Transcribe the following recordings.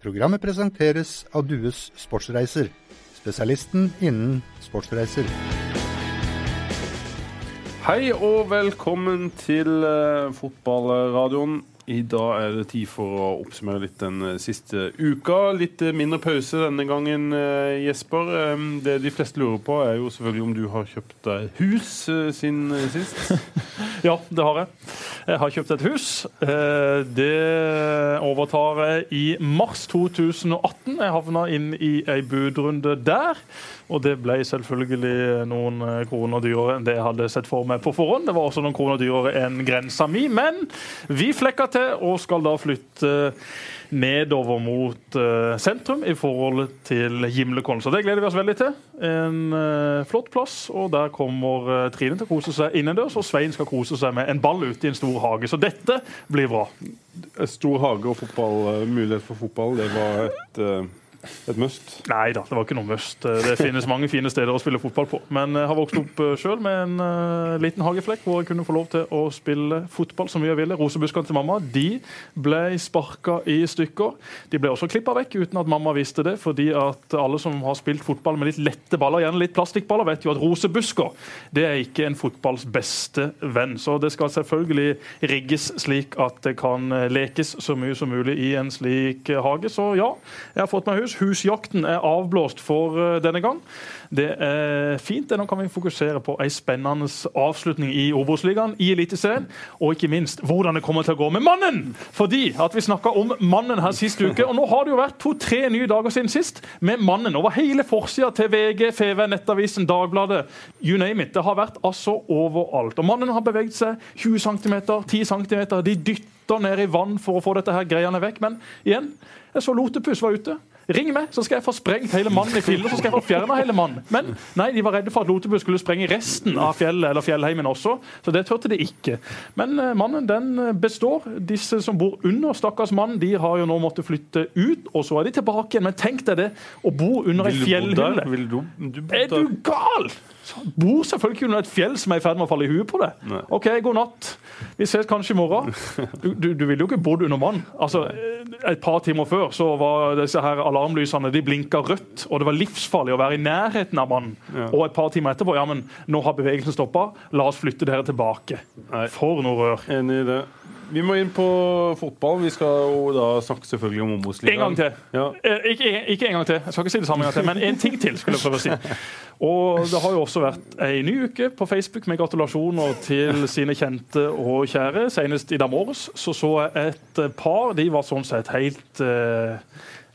Programmet presenteres av Dues Sportsreiser, spesialisten innen sportsreiser. Hei og velkommen til uh, fotballradioen. I dag er det tid for å oppsummere litt den eh, siste uka. Litt eh, mindre pause denne gangen, Jesper. Det de fleste lurer på, er jo selvfølgelig om du har kjøpt deg hus siden sist. ja, det har jeg. Har kjøpt et hus. Det overtar jeg i mars 2018. Jeg havna inn i ei budrunde der. Og det ble selvfølgelig noen kroner dyrere enn det jeg hadde sett for meg på forhånd. Det var også noen kroner dyrere enn grensa mi, men vi flekka til og skal da flytte nedover mot uh, sentrum i forhold til Gimlekollen. Så det gleder vi oss veldig til. En uh, flott plass, og der kommer uh, Trine til å kose seg innendørs, og Svein skal kose seg med en ball ute i en stor hage. Så dette blir bra. Stor hage og fotball, mulighet for fotball, det var et et must? Nei da, det var ikke noe must. Det finnes mange fine steder å spille fotball på. Men jeg har vokst opp eh, sjøl med en uh, liten hageflekk hvor jeg kunne få lov til å spille fotball så mye jeg ville. Rosebuskene til mamma de ble sparka i stykker. De ble også klippa vekk uten at mamma visste det, fordi at alle som har spilt fotball med litt lette baller, gjerne litt plastikkballer, vet jo at rosebusker det er ikke en fotballs beste venn. Så det skal selvfølgelig rigges slik at det kan lekes så mye som mulig i en slik hage. Så ja, jeg har fått meg hus. Husjakten er avblåst for eh, denne gang. Det er fint. Nå kan vi fokusere på en spennende avslutning i Obos-ligaen, i Eliteserien, og ikke minst hvordan det kommer til å gå med mannen! Fordi at vi snakka om mannen her sist uke, og nå har det jo vært to-tre nye dager siden sist med mannen. Over hele forsida til VG, FV, Nettavisen, Dagbladet, you name it. Det har vært altså overalt. Og mannen har beveget seg 20 cm, 10 cm. De dytter ned i vann for å få dette her greiene vekk. Men igjen, jeg så Lotepus var ute. Ring meg, så skal jeg få sprengt hele mannen i filler. så skal jeg få fjernet hele mannen. Men nei, de var redde for at Lotebø skulle sprenge resten av fjellet eller fjellheimen også. Så det tørte de ikke. Men uh, mannen den eh, består. Disse som bor under stakkars mannen, de har jo nå måttet flytte ut, og så er de tilbake igjen. Men tenk deg det, å bo under ei fjellhylle. Du, du er du gal?! bor selvfølgelig under et fjell som er i ferd med å falle i huet på det. Nei. OK, god natt. Vi ses kanskje i morgen. Du, du, du ville jo ikke bodd under vann. Altså, et par timer før så var disse her alarmlysene de blinka rødt, og det var livsfarlig å være i nærheten av mannen. Ja. Og et par timer etterpå ja, men nå har bevegelsen stoppa, la oss flytte dere tilbake. Nei. For noe rør. Enig i det. Vi må inn på fotball. Vi skal jo da snakke selvfølgelig om Obos-ligaen. En gang til. Ja. Eh, ikke, ikke, en gang til, jeg skal ikke si det samme en gang til, men en ting til. skulle jeg prøve å si. Og Det har jo også vært ei ny uke på Facebook med gratulasjoner til sine kjente og kjære. Senest i dag morges så så jeg et par. De var sånn sett helt uh,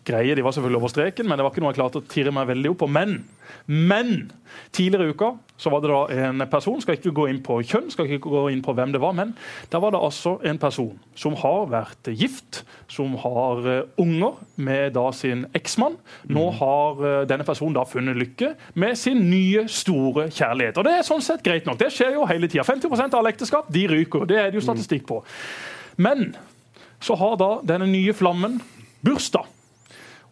greie. De var selvfølgelig over streken, men det var ikke noe jeg klarte å tirre meg veldig opp på. Men men tidligere i uka så var det da en person Skal ikke gå inn på kjønn, skal ikke gå inn på hvem det var, men da var det altså en person som har vært gift, som har uh, unger med da sin eksmann. Nå mm. har uh, denne personen da funnet lykke med sin nye, store kjærlighet. Og det er sånn sett greit nok. Det skjer jo hele tida. 50 av alle ekteskap de ryker. Det er det jo statistikk på. Men så har da denne nye flammen bursdag.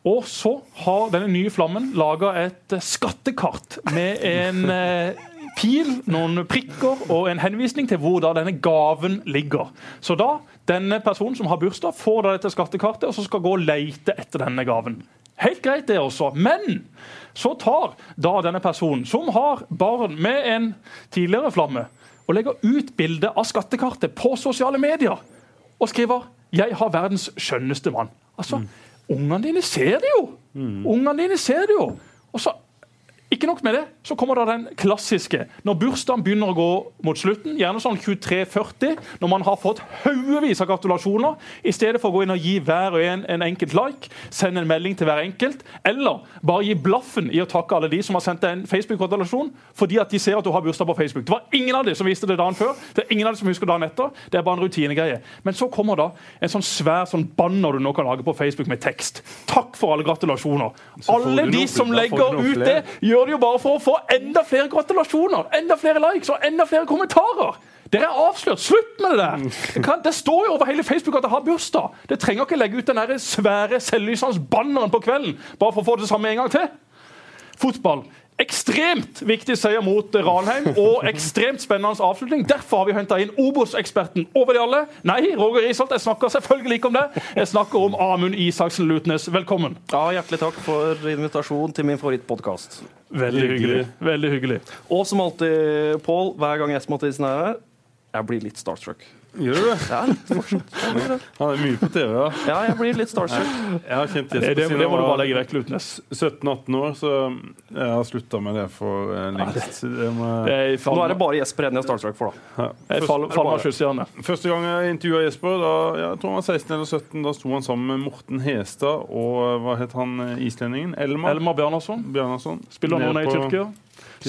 Og så har denne nye flammen laga et skattekart med en eh, pil, noen prikker og en henvisning til hvor da denne gaven ligger. Så da, denne personen som har bursdag, får da dette skattekartet og så skal gå og leite etter denne gaven. Helt greit, det også. Men så tar da denne personen, som har barn med en tidligere flamme, og legger ut bilde av skattekartet på sosiale medier og skriver 'Jeg har verdens skjønneste mann'. Altså, mm. Ungene dine ser det jo! Mm. Ungene dine ser det jo! Og så ikke nok med det, så kommer da den klassiske. Når bursdagen begynner å gå mot slutten, gjerne sånn 23.40, når man har fått haugevis av gratulasjoner, i stedet for å gå inn og gi hver og en en enkelt like, sende en melding til hver enkelt, eller bare gi blaffen i å takke alle de som har sendt deg en Facebook-gratulasjon fordi at de ser at du har bursdag på Facebook. Det var ingen av de som visste det dagen før, det er ingen av de som husker dagen etter. Det er bare en rutinegreie. Men så kommer da en sånn svær sånn banner du nå kan lage på Facebook med tekst. Takk for alle gratulasjoner. Alle de som legger ut det, gjør gjør det jo bare for å få enda flere gratulasjoner, enda flere likes og enda flere kommentarer. Dere er avslørt. Slutt med det der! Det, står jo over hele Facebook at jeg har bursdag. Det trenger ikke legge ut den der svære selvlysende banneren på kvelden bare for å få det samme en gang til. Fotball Ekstremt viktig seier mot Ranheim og ekstremt spennende avslutning. Derfor har vi henta inn Obos-eksperten over de alle. Nei, Roger Risholt, jeg snakker selvfølgelig ikke om det. Jeg snakker om Amund Isaksen Lutnes. Velkommen. Ja, Hjertelig takk for invitasjon til min favorittpodkast. Veldig hyggelig. Veldig hyggelig. Og som alltid, Pål, hver gang Espen Mathisen er her, jeg blir litt starstruck. Gjør du det? Ja, litt morsomt. Han er mye på TV. Ja. Ja, jeg blir litt starstruck. Jeg har kjent Det, Jesper det, siden det jeg må du bare legge vekk, Lutnes. 17-18 år, så jeg har slutta med det for eh, lengst. Det må Nå er det bare Jesper Enn jeg er starstruck for, da. Jeg faller meg. Første gang jeg intervjua Jesper, da, jeg tror han var 16 eller 17, da sto han sammen med Morten Hestad og eh, hva het han eh, islendingen? Elmar Elmar Bjarnason Bjarnason. spiller nå i på- Tyrkia.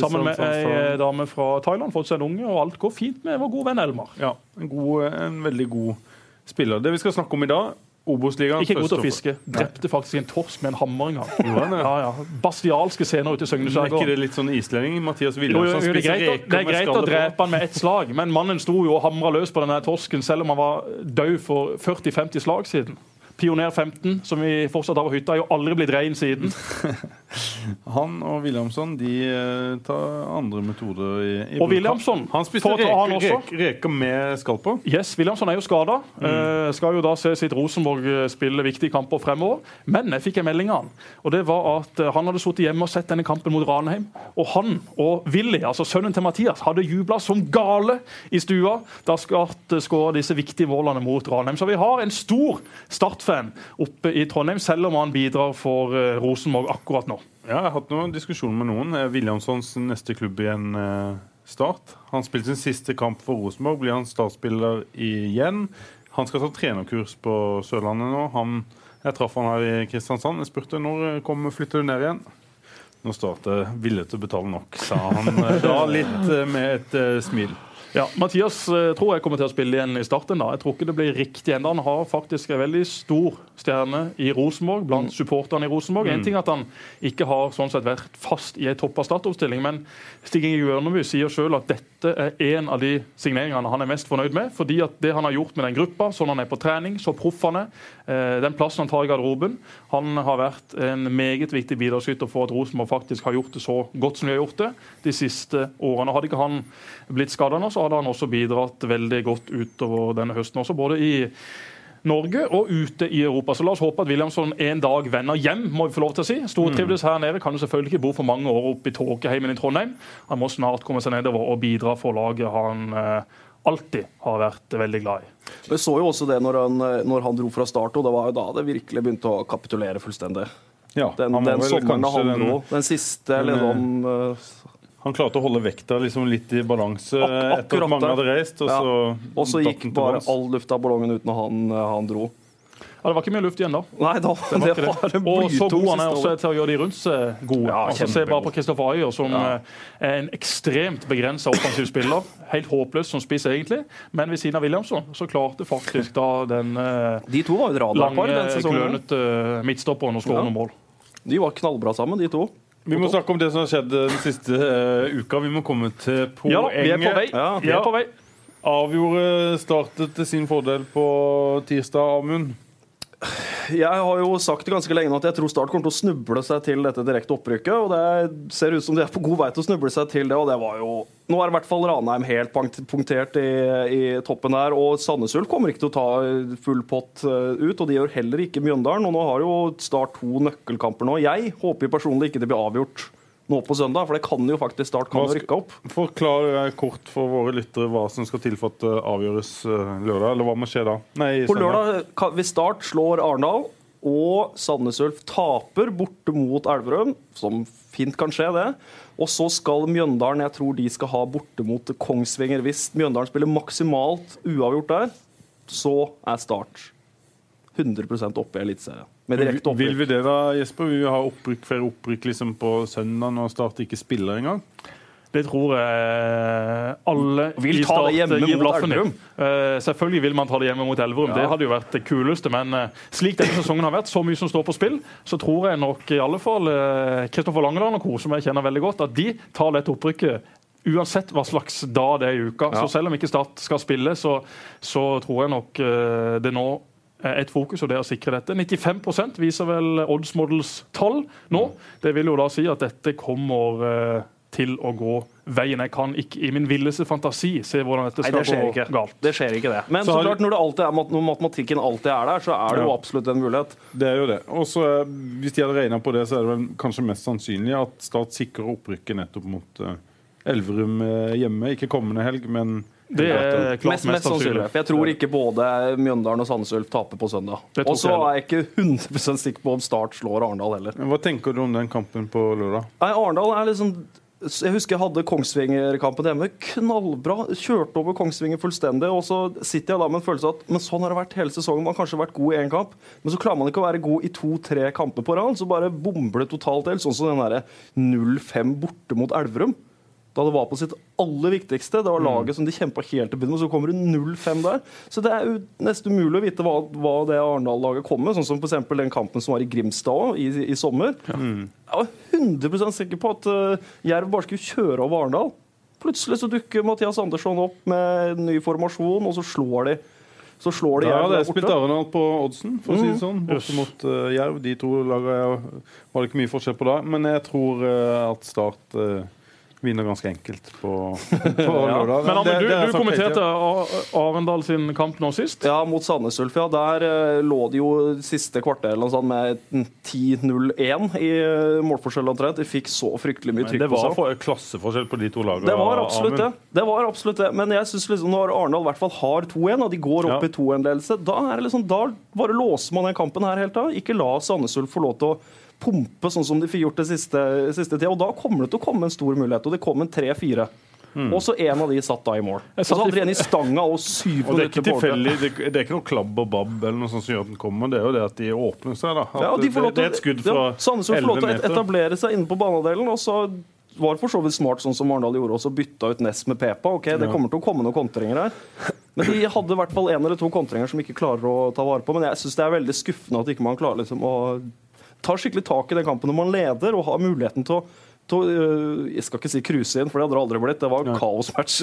Sammen med ei dame fra Thailand. Fått seg en unge, og alt går fint med vår gode venn Elmar. Ja, en, god, en veldig god spiller. Det vi skal snakke om i dag, Obos-ligaen. Ikke god til å fiske. Drepte faktisk en torsk med en hammer en gang. Ja, ja. Bastialske scener ute i Men er ikke det litt sånn islending? Mathias Wilhelmsen er spiser greit, å, reker det er greit å drepe han med ett slag, men mannen sto jo og hamra løs på denne torsken selv om han var død for 40-50 slag siden. Pioner 15, som vi fortsatt har på hytta, er jo aldri blitt rein siden. Han og Williamson de eh, tar andre metoder i, i Og. Williamson, Han spiste reker, også. reker, reker med skall på. Yes, Williamson er jo skada. Eh, skal jo da se sitt Rosenborg eh, spille viktige kamper fremover. Men jeg fikk en melding av han. Og det var at eh, Han hadde sittet hjemme og sett denne kampen mot Ranheim. Og han og Willy, altså sønnen til Mathias, hadde jubla som gale i stua da Skart skåra disse viktige målene mot Ranheim. Så vi har en stor Start-fan oppe i Trondheim, selv om han bidrar for eh, Rosenborg akkurat nå. Ja, jeg har hatt noen diskusjoner med noen. Er Williamsons neste klubb igjen eh, Start? Han spilte sin siste kamp for Rosenborg. Blir han startspiller igjen? Han skal ta trenerkurs på Sørlandet nå. Han, jeg traff han her i Kristiansand. Jeg spurte når eh, kom, flytter du ned igjen. Når Start er villig til å betale nok, sa han eh, da litt eh, med et eh, smil. Ja, Mathias eh, tror jeg kommer til å spille igjen i starten. da. Jeg tror ikke det blir riktig ennå. Han har faktisk en veldig stor stjerne i Rosenborg, blant supporterne i Rosenborg. En ting at han ikke har sånn sett vært fast i en toppa startoppstilling, men Stig Inge Hjørneby sier sjøl at dette er en av de signeringene han er mest fornøyd med. fordi at det han har gjort med den gruppa, sånn han er på trening, så proff han er, eh, den plassen han tar i garderoben Han har vært en meget viktig bidragsyter for at Rosenborg faktisk har gjort det så godt som de har gjort det de siste årene. Hadde ikke han blitt skada nå, så hadde han også bidratt veldig godt utover denne høsten. også, både i Norge og ute i Europa. Så La oss håpe at Williamson en dag vender hjem. må vi få lov til å si. Stortrivdes her nede. Kan jo selvfølgelig ikke bo for mange år oppe i tåkeheimen i Trondheim. Han må snart komme seg nedover og bidra for laget han eh, alltid har vært veldig glad i. Vi så jo også det når han, når han dro fra start, og det var jo da det virkelig begynte å kapitulere fullstendig. Ja, Den, han den sommeren han dro. Den siste den, liksom eh, Han klarte å holde vekta liksom litt i balanse Ak- etter at mange hadde reist. Og Ja. så, Og så gikk bare all luft av ballongen uten at han, eh, han dro. Ja, det var ikke mye luft igjen da. Nei da, Det var det ikke var det. Og så god han er også til å gjøre de rundt seg gode. Ja, altså, se bare på Kristoffer Ayer, som Ja. eh, er en ekstremt begrensa offensiv spiller. Helt håpløs som spiss, egentlig. Men ved siden av Williamson så klarte faktisk da den eh, De to var jo lange, klønete midtstopperen å skåre Ja. noen mål. De var knallbra sammen, de to. Vi må snakke om det som har skjedd den siste uh, uka. Vi må komme til poenget. Ja vi er på vei. Ja. Vi er på vei. Avgjorde startet til sin fordel på tirsdag, Amund. Jeg har jo sagt ganske lenge at jeg tror Start kommer til å snuble seg til dette direkte opprykket. Og det ser ut som de er på god vei til å snuble seg til det, og det var jo Nå er i hvert fall Ranheim helt punktert i, i toppen her. og Sandnes Ulf kommer ikke til å ta full pott eh, ut, og de gjør heller ikke Mjøndalen. Og nå har jo Start to nøkkelkamper nå. Jeg håper personlig ikke det blir avgjort nå på søndag, for det kan jo faktisk Start kan skal- rykke opp. Forklar eh, kort for våre lyttere hva som skal til for at det avgjøres eh, lørdag. Eller hva må skje da? Nei, På lørdag, hvis Start slår Arendal og Sandnes Ulf taper borte mot Elverum, som fint kan skje det, og så skal Mjøndalen jeg tror de skal ha borte mot Kongsvinger. Hvis Mjøndalen spiller maksimalt uavgjort der, så er Start 100 oppe i Eliteserien. Med direkte Vil vi det da, Jesper? Vil vi ha opprykk, flere opprykk liksom på søndag når Start ikke spiller engang? Det tror jeg alle Vil ta det hjemme mot. Elverum. Eh, selvfølgelig vil man ta det hjemme mot Elverum. Ja. Det hadde jo vært det kuleste. Men eh, slik denne sesongen har vært, så mye som står på spill, så tror jeg nok i alle fall eh, Kristoffer Langeland og co., som jeg kjenner veldig godt, at de tar dette opprykket. Uansett hva slags dag det er i uka. Ja. Så selv om ikke Start skal spille, så, så tror jeg nok det nå et fokus, og det er å sikre dette. 95 viser vel Odds Models tall nå. Det vil jo da si at dette kommer eh, til å gå veien. Jeg kan ikke i min villeste fantasi se hvordan dette Nei, skal det gå ikke. galt. Det skjer ikke det. Men Så så, klart, når, det alltid er, når matematikken alltid er der, så er det jo absolutt en mulighet. Det er jo det. Og så, eh, Hvis de hadde regna på det, så er det vel kanskje mest sannsynlig at Start sikrer opprykket nettopp mot uh, Elverum eh, hjemme. Ikke kommende helg, men Det er klart Mest, mest sannsynlig. For jeg tror ikke både Mjøndalen og Sandnes Ulf taper på søndag. Og så er jeg ikke 100 sikker på om Start slår Arendal heller. Hva tenker du om den kampen på lørdag? Nei, Arendal er liksom Jeg husker jeg hadde Kongsvinger-kampen hjemme. Knallbra. Kjørte over Kongsvinger fullstendig. Og så sitter jeg da med en følelse at men sånn har det vært hele sesongen. Man har kanskje vært god i én kamp, men så klarer man ikke å være god i to-tre kamper på rad. Så bare bomber det totalt helt, Sånn som den derre 0-5 borte mot Elverum. Da det var på sitt aller viktigste. Det var laget som de kjempa helt til bunnen, og så kommer det 0-5 der. Så det er jo nesten umulig å vite hva, hva det Arendal-laget kommer med. Sånn som f.eks. den kampen som var i Grimstad også, i, i sommer. Jeg var 100% sikker på at uh, Jerv bare skulle kjøre over Arendal. Plutselig så dukker Mathias Andersson opp med ny formasjon, og så slår de så slår de Ja, Jerv det der er spilt. Arendal på oddsen, for å si det sånn. Borte mot uh, Jerv. De to lagene var det ikke mye forskjell på da. Men jeg tror uh, at Start eh, vinner ganske enkelt på, på lørdag. Men Amund, du, du kommenterte Arendal sin kamp nå sist. Ja, mot Sandnes Ulf, ja. Der eh, lå det jo siste kvarter sånn, med 10-0-1 i uh, målforskjell omtrent. De fikk så fryktelig mye trykk Det på var Det var klasseforskjell på de to lagene. Det var absolutt det. Det var absolutt det. Men jeg synes liksom når Arendal i hvert fall har 2-1, og de går opp Ja. i 2-1-ledelse, da er liksom, da bare låser man den kampen her helt av. Ikke la Sandnes Ulf få lov til å pumpe sånn som de fikk gjort det siste, siste tida. Og da kommer det til å komme en stor mulighet, og det kom en 3-4. Og så en av de satt da i mål. Og så hadde de en i stanga og syv Og det er ikke tilfeldig. Det, det er ikke noe klabb og babb eller noe sånt som gjør at den kommer. Det er jo det at de åpner seg. da. At Ja, og de får lov det, til det er et skudd fra ja, Sandnes får lov til å etablere seg inne på banedelen, og så var for så vidt smart, sånn som Arendal gjorde, også bytta ut Ness med Pepa. Ok, Det kommer til å komme noen kontringer her. Men de hadde i hvert fall en eller to kontringer som ikke klarer å ta vare på. Men jeg syns det er veldig skuffende at ikke man klarer liksom å ta skikkelig tak i den kampen når man leder og har muligheten til å to, øh, jeg skal ikke si cruise inn, for det hadde det aldri blitt. Det var en kaosmatch.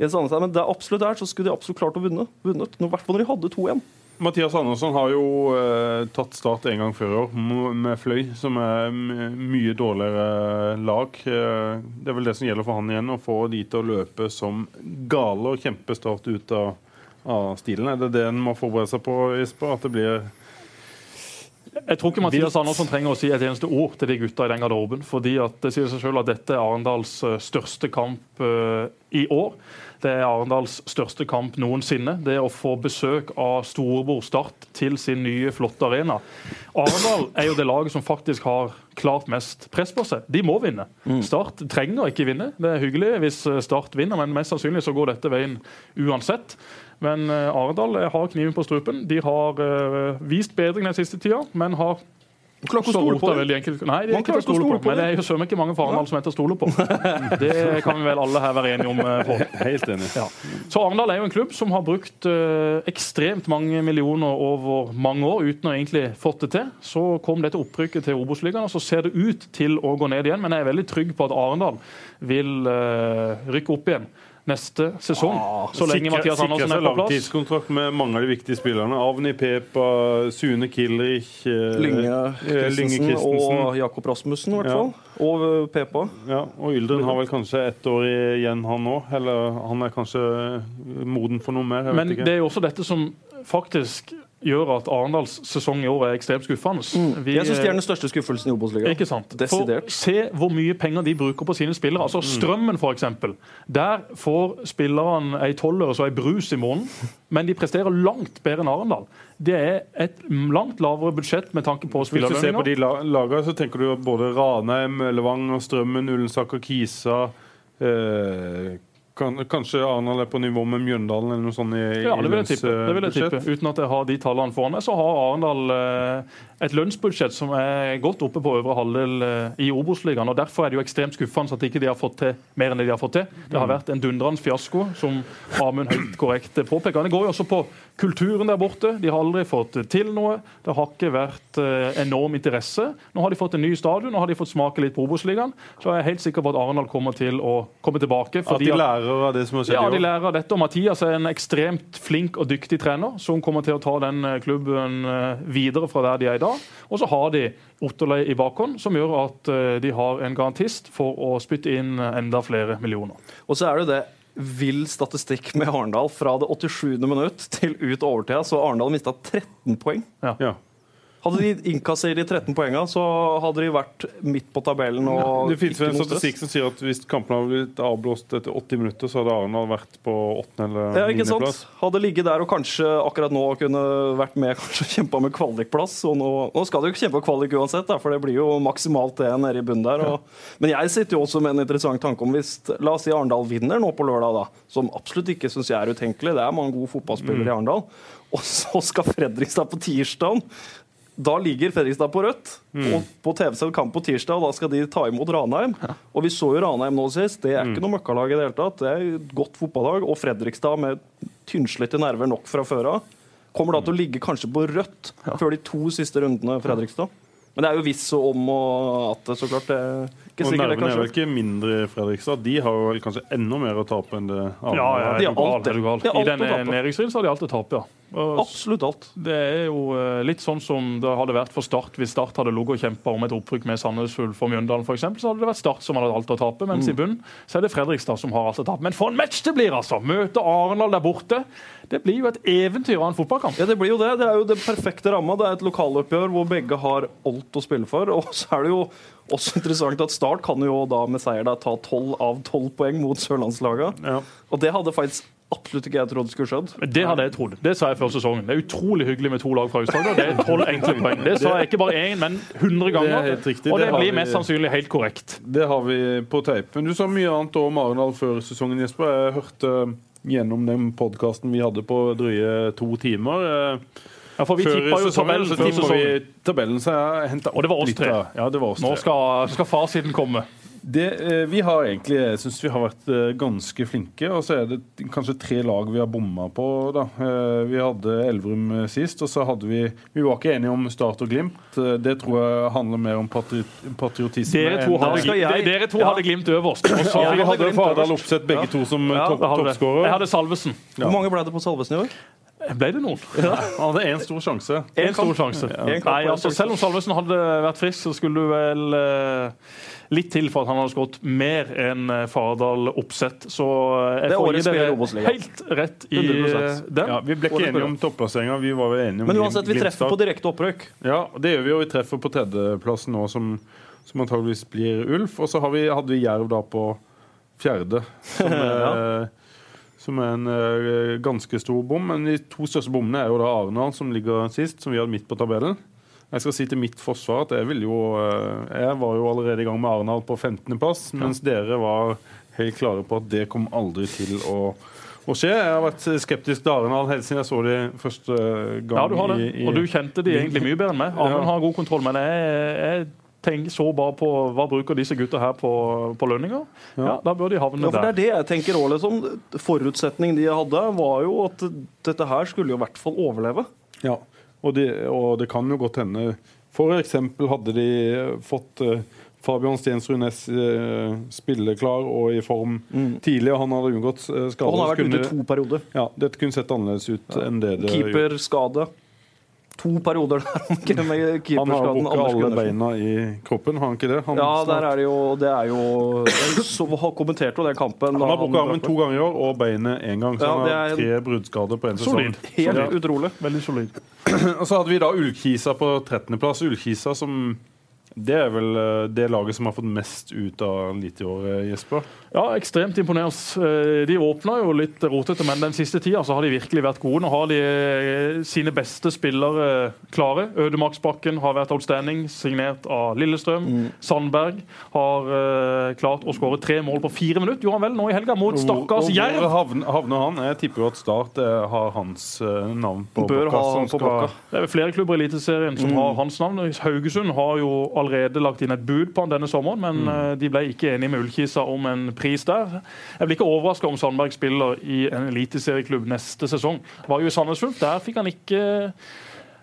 Men det er absolutt der så skulle de absolutt klart å vinne. vunnet. I hvert fall når de hadde 2-1. Mathias Andersson har jo eh, tatt start en gang før i år med Fløy, som er mye dårligere lag. Eh, det er vel det som gjelder for han igjen, å få de til å løpe som gale og kjempe Start ut av, av stilen. Er det det en må forberede seg på, Jesper? At det blir Jeg tror ikke Mathias Andersson trenger å si et eneste ord til de gutta i den garderoben. fordi at Det sier seg selv at dette er Arendals eh, største kamp eh, i år. Det er Arendals største kamp noensinne. Det å få besøk av storebror Start til sin nye, flotte arena. Arendal er jo det laget som faktisk har klart mest press på seg. De må vinne. Start trenger ikke vinne. Det er hyggelig hvis eh, Start vinner, men mest sannsynlig så går dette veien uansett. Men eh, Arendal eh, har kniven på strupen. De har eh, vist bedring den siste tida, men har Klarer ikke å stole på enkelt. Nei, det er Man ikke å stole på. Men det er jo søren ikke mange for Arendal som er å stole på. Det kan vi vel alle her være enige om. eh, helt enig. Ja. Så Arendal er jo en klubb som har brukt ekstremt mange millioner over mange år uten å egentlig fått det til. Så kom dette opprykket til Obos-ligaen, og så ser det ut til å gå ned igjen. Men jeg er veldig trygg på at Arendal vil rykke opp igjen neste sesong. så lenge Sikre- Mathias Andersen er på plass. langtidskontrakt med mange av de viktige spillerne. Avni Pepa, Sune Kilrich eh, Lynge eh, Christensen og Jakob Rasmussen, i hvert Ja. fall. Og øh, Pepa. Ja, og Yldren har vel kanskje ett år igjen, han òg. Eller han er kanskje moden for noe mer. Jeg Men vet ikke. det er jo også dette som faktisk gjør at Arendals sesong i år er ekstremt skuffende. Vi- Mm. Jeg syns de er den største skuffelsen i Obos-ligaen. For se hvor mye penger de bruker på sine spillere. Altså Strømmen, f.eks. Der får spillerne ei tolvøres og ei brus i måneden, men de presterer langt bedre enn Arendal. Det er et langt lavere budsjett med tanke på Hvis du ser på de lagene, så tenker du både Ranheim, Levanger, Strømmen, Ullensaker, Kisa eh, kan, Kanskje Arendal er på nivå med Mjøndalen eller noe sånt i, Ja, det vil jeg tippe. Det vil jeg tippe. Uten at jeg har de tallene foran meg, så har Arendal eh, et lønnsbudsjett som er godt oppe på øvre halvdel eh, i Obos-ligaen. og Derfor er det jo ekstremt skuffende at ikke de har fått til mer enn det de har fått til. Det har vært en dundrende fiasko, som Amund helt korrekt påpeker. Det går jo også på kulturen der borte. De har aldri fått til noe. Det har ikke vært eh, enorm interesse. Nå har de fått en ny stadion, nå har de fått smake litt på Obos-ligaen. Så jeg er helt sikker på at Arendal kommer til å komme tilbake. At fordi de lærer av det som har skjedd Ja, de lærer av dette. og Mathias er en ekstremt flink og dyktig trener som kommer til å ta den eh, klubben videre fra der de er i dag. Og så har de Otterlei i bakhånd, som gjør at eh, de har en garantist for å spytte inn eh, enda flere millioner. Og så er det jo det vill statistikk med Arendal. Fra det 87. minutt til ut overtida, så har Arendal mista 13 poeng. Ja. Ja. Hadde de innkassert de 13 poengene, så hadde de vært midt på tabellen. og Det finnes vel en statistikk som sier at hvis kampen hadde blitt avblåst etter 80 minutter, så hadde Arendal vært på 8. eller 9. Ja, ikke niendeplass. Hadde ligget der og kanskje akkurat nå kunne vært med kanskje kjempa med kvalikplass. Og nå, nå skal de jo ikke kjempe kvalik uansett, da, for det blir jo maksimalt det nede i bunnen der. Og, men jeg sitter jo også med en interessant tanke om hvis La oss si Arendal vinner nå på lørdag, da, som absolutt ikke syns jeg er utenkelig. Det er mange gode fotballspillere i Arendal. Og så skal Fredrikstad på tirsdag. Da ligger Fredrikstad på rødt, og på TV-sendt kamp på tirsdag. og Da skal de ta imot Ranheim. Og vi så jo Ranheim nå sist. Det er ikke noe møkkalag i det hele tatt. Det er et godt fotballag. Og Fredrikstad med tynnslitte nerver nok fra før av. Kommer da til å ligge kanskje på rødt før de to siste rundene, Fredrikstad. Men det er jo visst så om og at det, så klart. Det er ikke Og sikkert nervene er vel ikke mindre i Fredrikstad. De har jo vel kanskje enda mer å tape enn det andre. Ja, ja, De er har alt det. er du gal. De har I alt denne nedrykksstriden så har de alt å tape, ja. Og Absolutt alt. Det er jo eh, litt sånn som det hadde vært for Start hvis Start hadde ligget og kjempa om et opprykk med Sandnes Ulf og Mjøndalen f.eks. Så hadde det vært Start som hadde alt å tape, mens i bunnen så er det Fredrikstad som har alt å tape. Men for en match det blir, altså! Møte Arendal der borte. Det blir jo et eventyr av en fotballkamp. Ja, det blir jo det. Det er jo det perfekte ramma. Det er et lokaloppgjør hvor begge har alt å spille for. Og så er det jo også interessant at Start kan jo da med seier da ta tolv av tolv poeng mot sørlandslaga. Ja. Og det hadde faktisk absolutt ikke jeg trodde skulle skjedd. Men Det hadde jeg trodd. Det sa jeg før sesongen. Det er utrolig hyggelig med to lag fra Aust-Agder. Det er tolv enkle poeng. Det sa jeg ikke bare én, men hundre Det ganger. er helt. Og det det blir vi- mest sannsynlig helt korrekt. Det har vi på tape. Men du sa mye annet om Arendal før sesongen, Jesper. Jeg hørte gjennom den podkasten vi hadde på drøye to timer. eh, Ja, for vi tippa jo tabellen så tippa vi tabellen, så jeg henta Og det var oss tre. Ja, det var oss Nå tre. skal, skal fasiten komme. Det, eh, vi har egentlig, jeg synes vi har vært eh, ganske flinke, og så er det kanskje tre lag vi har bomma på. da. Eh, Vi hadde Elverum sist, og så hadde vi Vi var ikke enige om Start og Glimt. Det tror jeg handler mer om patri patriotisme. Dere to hadde, jeg- dere to Ja. hadde Glimt øverst. Og så Ja, hadde Fardal Opseth begge to som Ja, toppskårer. jeg hadde Salvesen. Ja. Hvor mange ble det på Salvesen i år? Ble det noen? Han hadde én stor sjanse. En stor sjanse. En Nei, altså, selv om Salvesen hadde vært frisk, så skulle du vel eh, litt til for at han hadde skåret mer enn eh, Fardal Oppsett. Så eh, jeg Det får gi dere helt rett i 100%. eh, den. Ja, vi ble ikke enige om topplasseringa. Vi var vel enige om Men uansett, vi treffer på direkte opprøk. Ja, det gjør vi og Vi treffer på tredjeplassen nå, som, som antageligvis blir Ulf. Og så vi, hadde vi Jerv da på fjerde, som er, som er en uh, ganske stor bom. Men de to største bommene er jo da Arendal, som ligger sist, som vi hadde midt på tabellen. Jeg skal si til mitt forsvar at jeg jo uh, Jeg var jo allerede i gang med Arendal på 15.-plass, mens dere var helt klare på at det kom aldri til å å skje. Jeg har vært skeptisk til Arendal helt siden jeg så de første gang. Ja, du har det. i- i- Og du kjente de egentlig mye bedre enn meg. Amund har god kontroll, men jeg, jeg tenk, så bare på hva bruker disse gutta her på, på lønninger. Ja, Da bør de havne Ja, for det er det jeg tenker også, liksom. Forutsetningen de hadde, var jo at dette her skulle jo i hvert fall overleve. Ja, og det, og det kan jo godt hende For eksempel hadde de fått eh, Fabian Stensrud Næss eh, spilleklar og i form tidlig, og han hadde unngått eh, skade. Og han har vært ute i to perioder. Ja, dette kunne sett annerledes ut enn det det gjorde. Keeperskade. To perioder der om med keeperskaden. Han har brukket alle beina i kroppen, har han ikke det? Han, Ja, der er det jo Det er jo så, har kommentert jo den kampen. han har brukket armen to ganger i år og beinet én gang, så Ja, han har tre bruddskader på én sesong. Solid. Helt Ja. utrolig. Veldig solid. Og så hadde vi da Ullkisa på 13.-plass. Ullkisa som Det er vel eh, det laget som har fått mest ut av litt i år, Jesper? Ja, ekstremt imponerende. Eh, De åpna jo litt rotete, men den siste tida så har de virkelig vært gode. Nå har de eh, sine beste spillere klare. Ødemarksbakken har vært outstanding, signert av Lillestrøm. Sandberg har klart å skåre tre mål på fire minutter, gjorde han vel nå i helga, mot stakkars Jerv. hvor havner, han? Jeg tipper jo at Start har hans navn på Bør blokka, ha på skal- Det er flere klubber i Eliteserien som har hans navn. Haugesund har jo allerede lagt inn et bud på han denne sommeren, men mm. de ble ikke enige med Ullkisa om en pris der. Jeg blir ikke overraska om Sandberg spiller i en eliteserieklubb neste sesong. Var jo i Sandnes Ulf, der fikk han ikke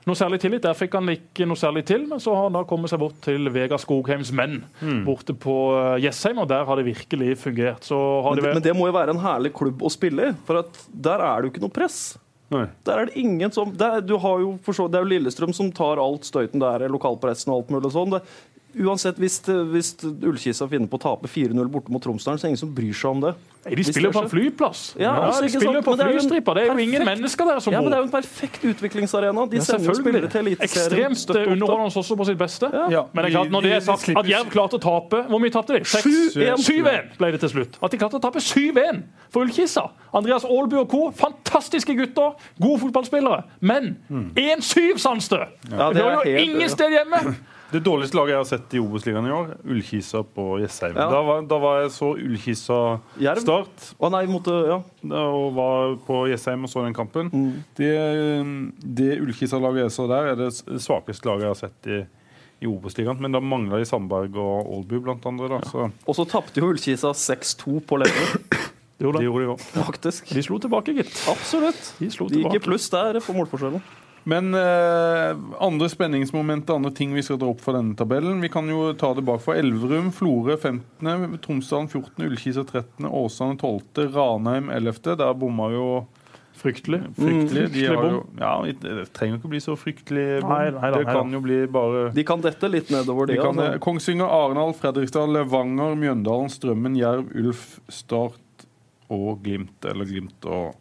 noe særlig tillit. Der fikk han ikke noe særlig til, men så har han da kommet seg bort til Vega Skogheims menn borte på eh, Jessheim, og der har det virkelig fungert. Så har Men det men det må jo være en herlig klubb å spille i, for at der er det jo ikke noe press. Nei. Der er det ingen som det er, jo det er jo Lillestrøm som tar alt støyten der, lokalpressen og alt mulig sånn. Det, uansett, hvis, hvis Ullkisa finner på å tape 4-0 borte mot Tromsdalen, så er det ingen som bryr seg om det. Nei, De spiller på en flyplass. Ja, altså, de spiller sant? på flystripa. det er jo er jo ingen mennesker der som Ja, men Det er jo en perfekt utviklingsarena. De Ja, sender spillere til. Eliteserien. Ekstremt underholdende også på sitt beste. Ja, Men det er klart, når det er sagt at Jerv klarte å tape Hvor mye tapte de? 7-1. 7-1 ble det til slutt. At de klarte å tape 7-1 for Ullkisa. Andreas Aalby og co. Fantastiske gutter. Gode fotballspillere. Men 1-7, Sandstø! Ja, Det er hører jo ingen sted hjemme! Det dårligste laget jeg har sett i Obos-ligaen i år, Ullkisa på Jessheim. Ja. Da, var, da var jeg så Ullkisa Jerv? start. Å nei, måtte, ja. og var på Jessheim og så den kampen. Mm. Det, det Ullkisa-laget jeg så der, er det svakeste laget jeg har sett i, i Obos-ligaen. Men da mangla de Sandberg og Aalbu, blant andre. Da, så Og så tapte jo Ullkisa 6-2 på Lever, Det gjorde De det. gjorde de også. faktisk. De slo tilbake, gitt. Absolutt. De De gikk i pluss der på målforskjellen. Men eh, andre spenningsmomenter, andre ting vi skal dra opp fra denne tabellen. Vi kan jo ta det bak for Elverum, Florø 15., Tromsdalen 14., Ullkisa 13., Åsane 12., Ranheim 11. Der bomma jo Fryktelig. fryktelig. De har jo, ja, det trenger jo ikke bli så fryktelig bom. Nei, nei nei, det nei kan jo bli bare De kan dette litt nedover, de. de kan, altså. Kongsvinger, Arendal, Fredrikstad, Levanger, Mjøndalen, Strømmen, Jerv, Ulf, Start og Glimt. Eller Glimt og,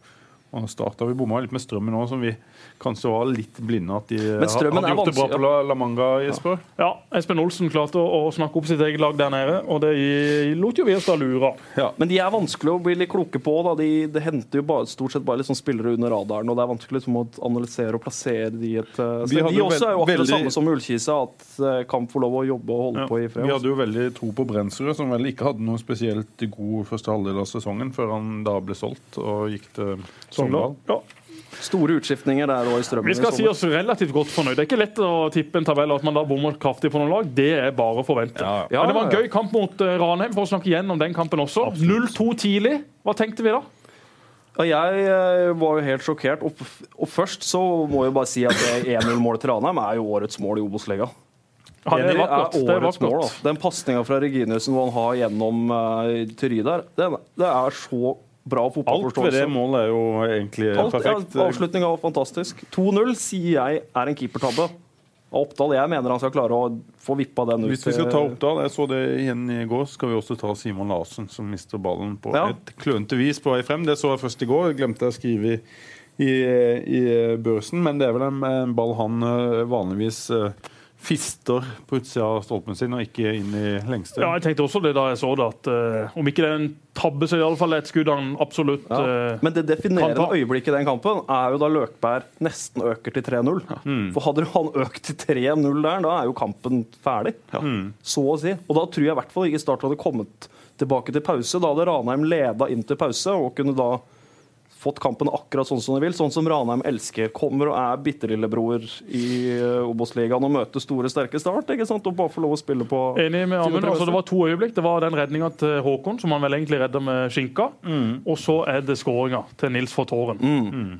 og Start. Da vi bomma litt med Strømmen òg, som vi kanskje var litt blinde at de Men Strømmen hadde er gjort det bra på La, La Manga, Jesper. Ja, Espen Olsen klarte å, å snakke opp sitt eget lag der nede, og det i- lot jo da lure. Ja. Men de er vanskelig å bli litt kloke på. Da. De, det henter jo bare, stort sett bare litt sånn spillere under radaren, og det er vanskelig liksom, å analysere og plassere de i et uh, sted. De også er jo akkurat det samme som Ullkisa, at uh, får få lov å jobbe og holde Ja. på i fred. Vi hadde jo veldig tro på Brensrud, som vel ikke hadde noe spesielt god første halvdel av sesongen, før han da ble solgt og gikk til Sogndal. Ja. Store utskiftninger der òg i strømmen. Vi skal si oss relativt godt fornøyd. Det er ikke lett å tippe en tabell og at man da bommer kraftig på noen lag. Det er bare å forvente. Ja, ja. Men det var en gøy kamp mot eh, Ranheim, for å snakke igjennom den kampen også. 0-2 tidlig. Hva tenkte vi da? Jeg eh, var jo helt sjokkert. Og, og først så må jeg bare si at det 1-0-målet til Ranheim er jo årets mål i Obos-ligaen. Ja, det er vakkert. Det er årets mål. Da. Den pasninga fra Reginiussen hvor han har gjennom uh, Tyri der, det, det er så bra Alt ved fotballforståelse. det målet er jo egentlig Alt, ja, perfekt. Avslutninga var fantastisk. 2-0 sier jeg er en keepertabbe Oppdal. Jeg mener han skal klare å få vippa den ut. Hvis vi skal ta Oppdal, jeg så det igjen i går, skal vi også ta Simon Larsen, som mister ballen på Ja. et klønete vis på vei frem. Det så jeg først i går, glemte jeg å skrive i, i, i børsen, men det er vel en, en ball han eh, vanligvis eh, fister på utsida av stolpen sin, og ikke inn i lengste. Ja, jeg tenkte også det da jeg så det, at uh, om ikke det er en tabbe, så er det iallfall et skudd han absolutt Ja. eh, Men det definerende øyeblikket i den kampen er jo da Løkberg nesten øker til 3-0. For hadde han økt til 3-0 der, da er jo kampen ferdig. Så å si. Og da tror jeg i hvert fall ikke Start hadde kommet tilbake til pause. Da hadde Ranheim leda inn til pause og kunne da fått kampen akkurat sånn som de vil. Sånn som Ranheim elsker. Kommer og er bitterlillebror i eh, Obos-ligaen og møter store, sterke Start. ikke sant? Og bare får lov å spille på Enig med Amund. Altså, det var to øyeblikk. Det var den redninga til Håkon, som han vel egentlig redda med skinka. Og så er det skåringa til Nils Fortåren.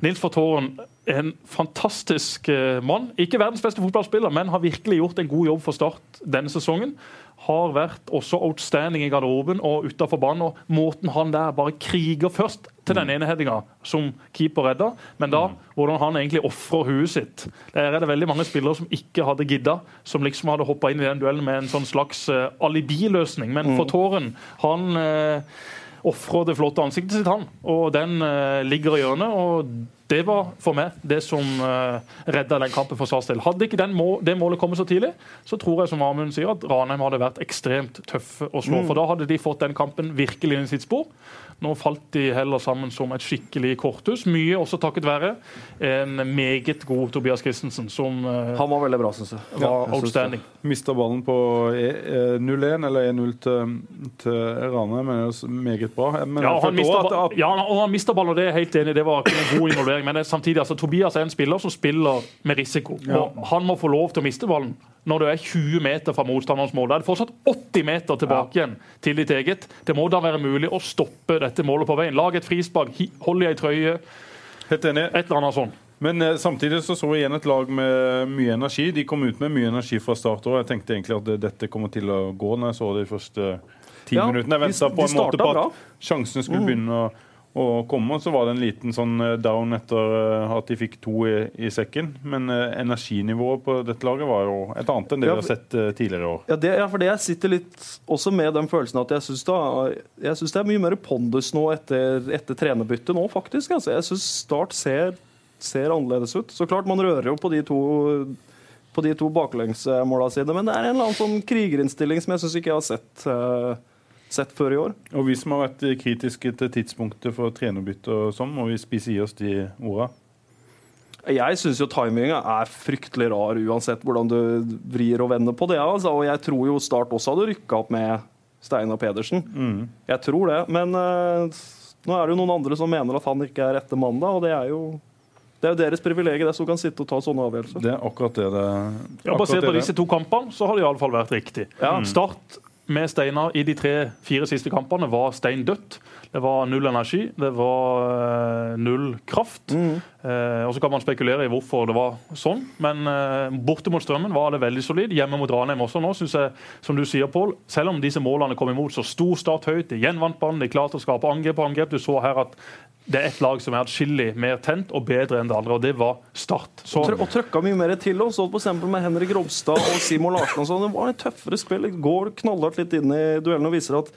Nils Fortåren er en fantastisk eh, mann. Ikke verdens beste fotballspiller, men har virkelig gjort en god jobb for Start denne sesongen. Har vært også outstanding i garderoben og utafor banen. Og måten han der bare kriger først til den ene headinga som keeper redder, men da hvordan han egentlig ofrer huet sitt. Der er det veldig mange spillere som ikke hadde gidda, som liksom hadde hoppa inn i den duellen med en sånn slags uh, alibiløsning. Men for Tåren, han uh, ofrer det flotte ansiktet sitt, han. Og den uh, ligger i hjørnet. og det var for meg det som uh, redda den kampen for Stars del. Hadde ikke den må det målet kommet så tidlig, så tror jeg som Amund sier at Ranheim hadde vært ekstremt tøffe å slå. For da hadde de fått den kampen virkelig i sitt spor. Nå falt de heller sammen som et skikkelig korthus. Mye også takket være en meget god Tobias Christensen, som uh, Han var veldig bra, syns jeg. var jeg outstanding. Mista ballen på E- eh, 0-1, eller 1-0 til, til Rane, men det er meget bra. Men Ja, han mista, at, at, ja, han mista ballen, og det er jeg helt enig i. Det var ikke en god involvering. Men det samtidig, altså, Tobias er en spiller som spiller med risiko. Og han må få lov til å miste ballen når du er 20 meter fra motstanderens mål. Da er det fortsatt 80 meter tilbake igjen til ditt eget. Det må da være mulig å stoppe dette målet på veien. Lag et frispark, hold i ei trøye, et eller annet sånt. Men eh, samtidig så så vi igjen et lag med mye energi. De kom ut med mye energi fra start. Og jeg tenkte egentlig at dette kommer til å gå når jeg så de første ti Ja, minuttene. Jeg venta på en måte på på bra. at sjansen skulle begynne å, å komme. Så var det en liten sånn eh, down etter eh, at de fikk to i, i sekken. Men eh, energinivået på dette laget var jo et annet enn det Ja, vi har sett eh, tidligere i år. Ja, det, ja, for det jeg sitter litt også med den følelsen at jeg syns det er mye mer pondus nå etter, etter trenerbyttet nå, faktisk. Altså, jeg syns Start ser, ser annerledes ut. Så klart, man rører jo på de to på de to baklengsmåla sine, men det er en eller annen sånn krigerinnstilling som jeg syns ikke jeg har sett, eh, sett før i år. Og vi som har vært kritiske til tidspunktet for trenerbytte og sånn, må vi spise i oss de orda. Jeg syns jo timinga er fryktelig rar uansett hvordan du vrir og vender på det. Altså. Og jeg tror jo Start også hadde rykka opp med Steinar Pedersen. Mm. Jeg tror det. Men uh, nå er det jo noen andre som mener at han ikke er rette mann, da, og det er jo det er jo deres privilegium det som kan sitte og ta sånne avgjørelser. Det er akkurat det det Ja, basert på er. disse to kampene så har det iallfall vært riktig. Ja. Start med Steinar i de tre-fire siste kampene var stein dødt. Det var null energi, det var eh, null kraft. Eh, og Så kan man spekulere i hvorfor det var sånn, men eh, borte mot Strømmen var det veldig solid. Hjemme mot Ranheim også nå, syns jeg, som du sier, Pål. Selv om disse målene kom imot, så sto Start høyt. De gjenvant banen, de klarte å skape angrep på angrep. Du så her at det er et lag som er atskillig mer tent og bedre enn det andre, og det var Start. Så Og trøkka mye mer til. oss, f.eks. med Henrik Robstad og Simon Larsen. og sånn, Det var et tøffere spill. Går knallhardt litt inn i duellen og viser at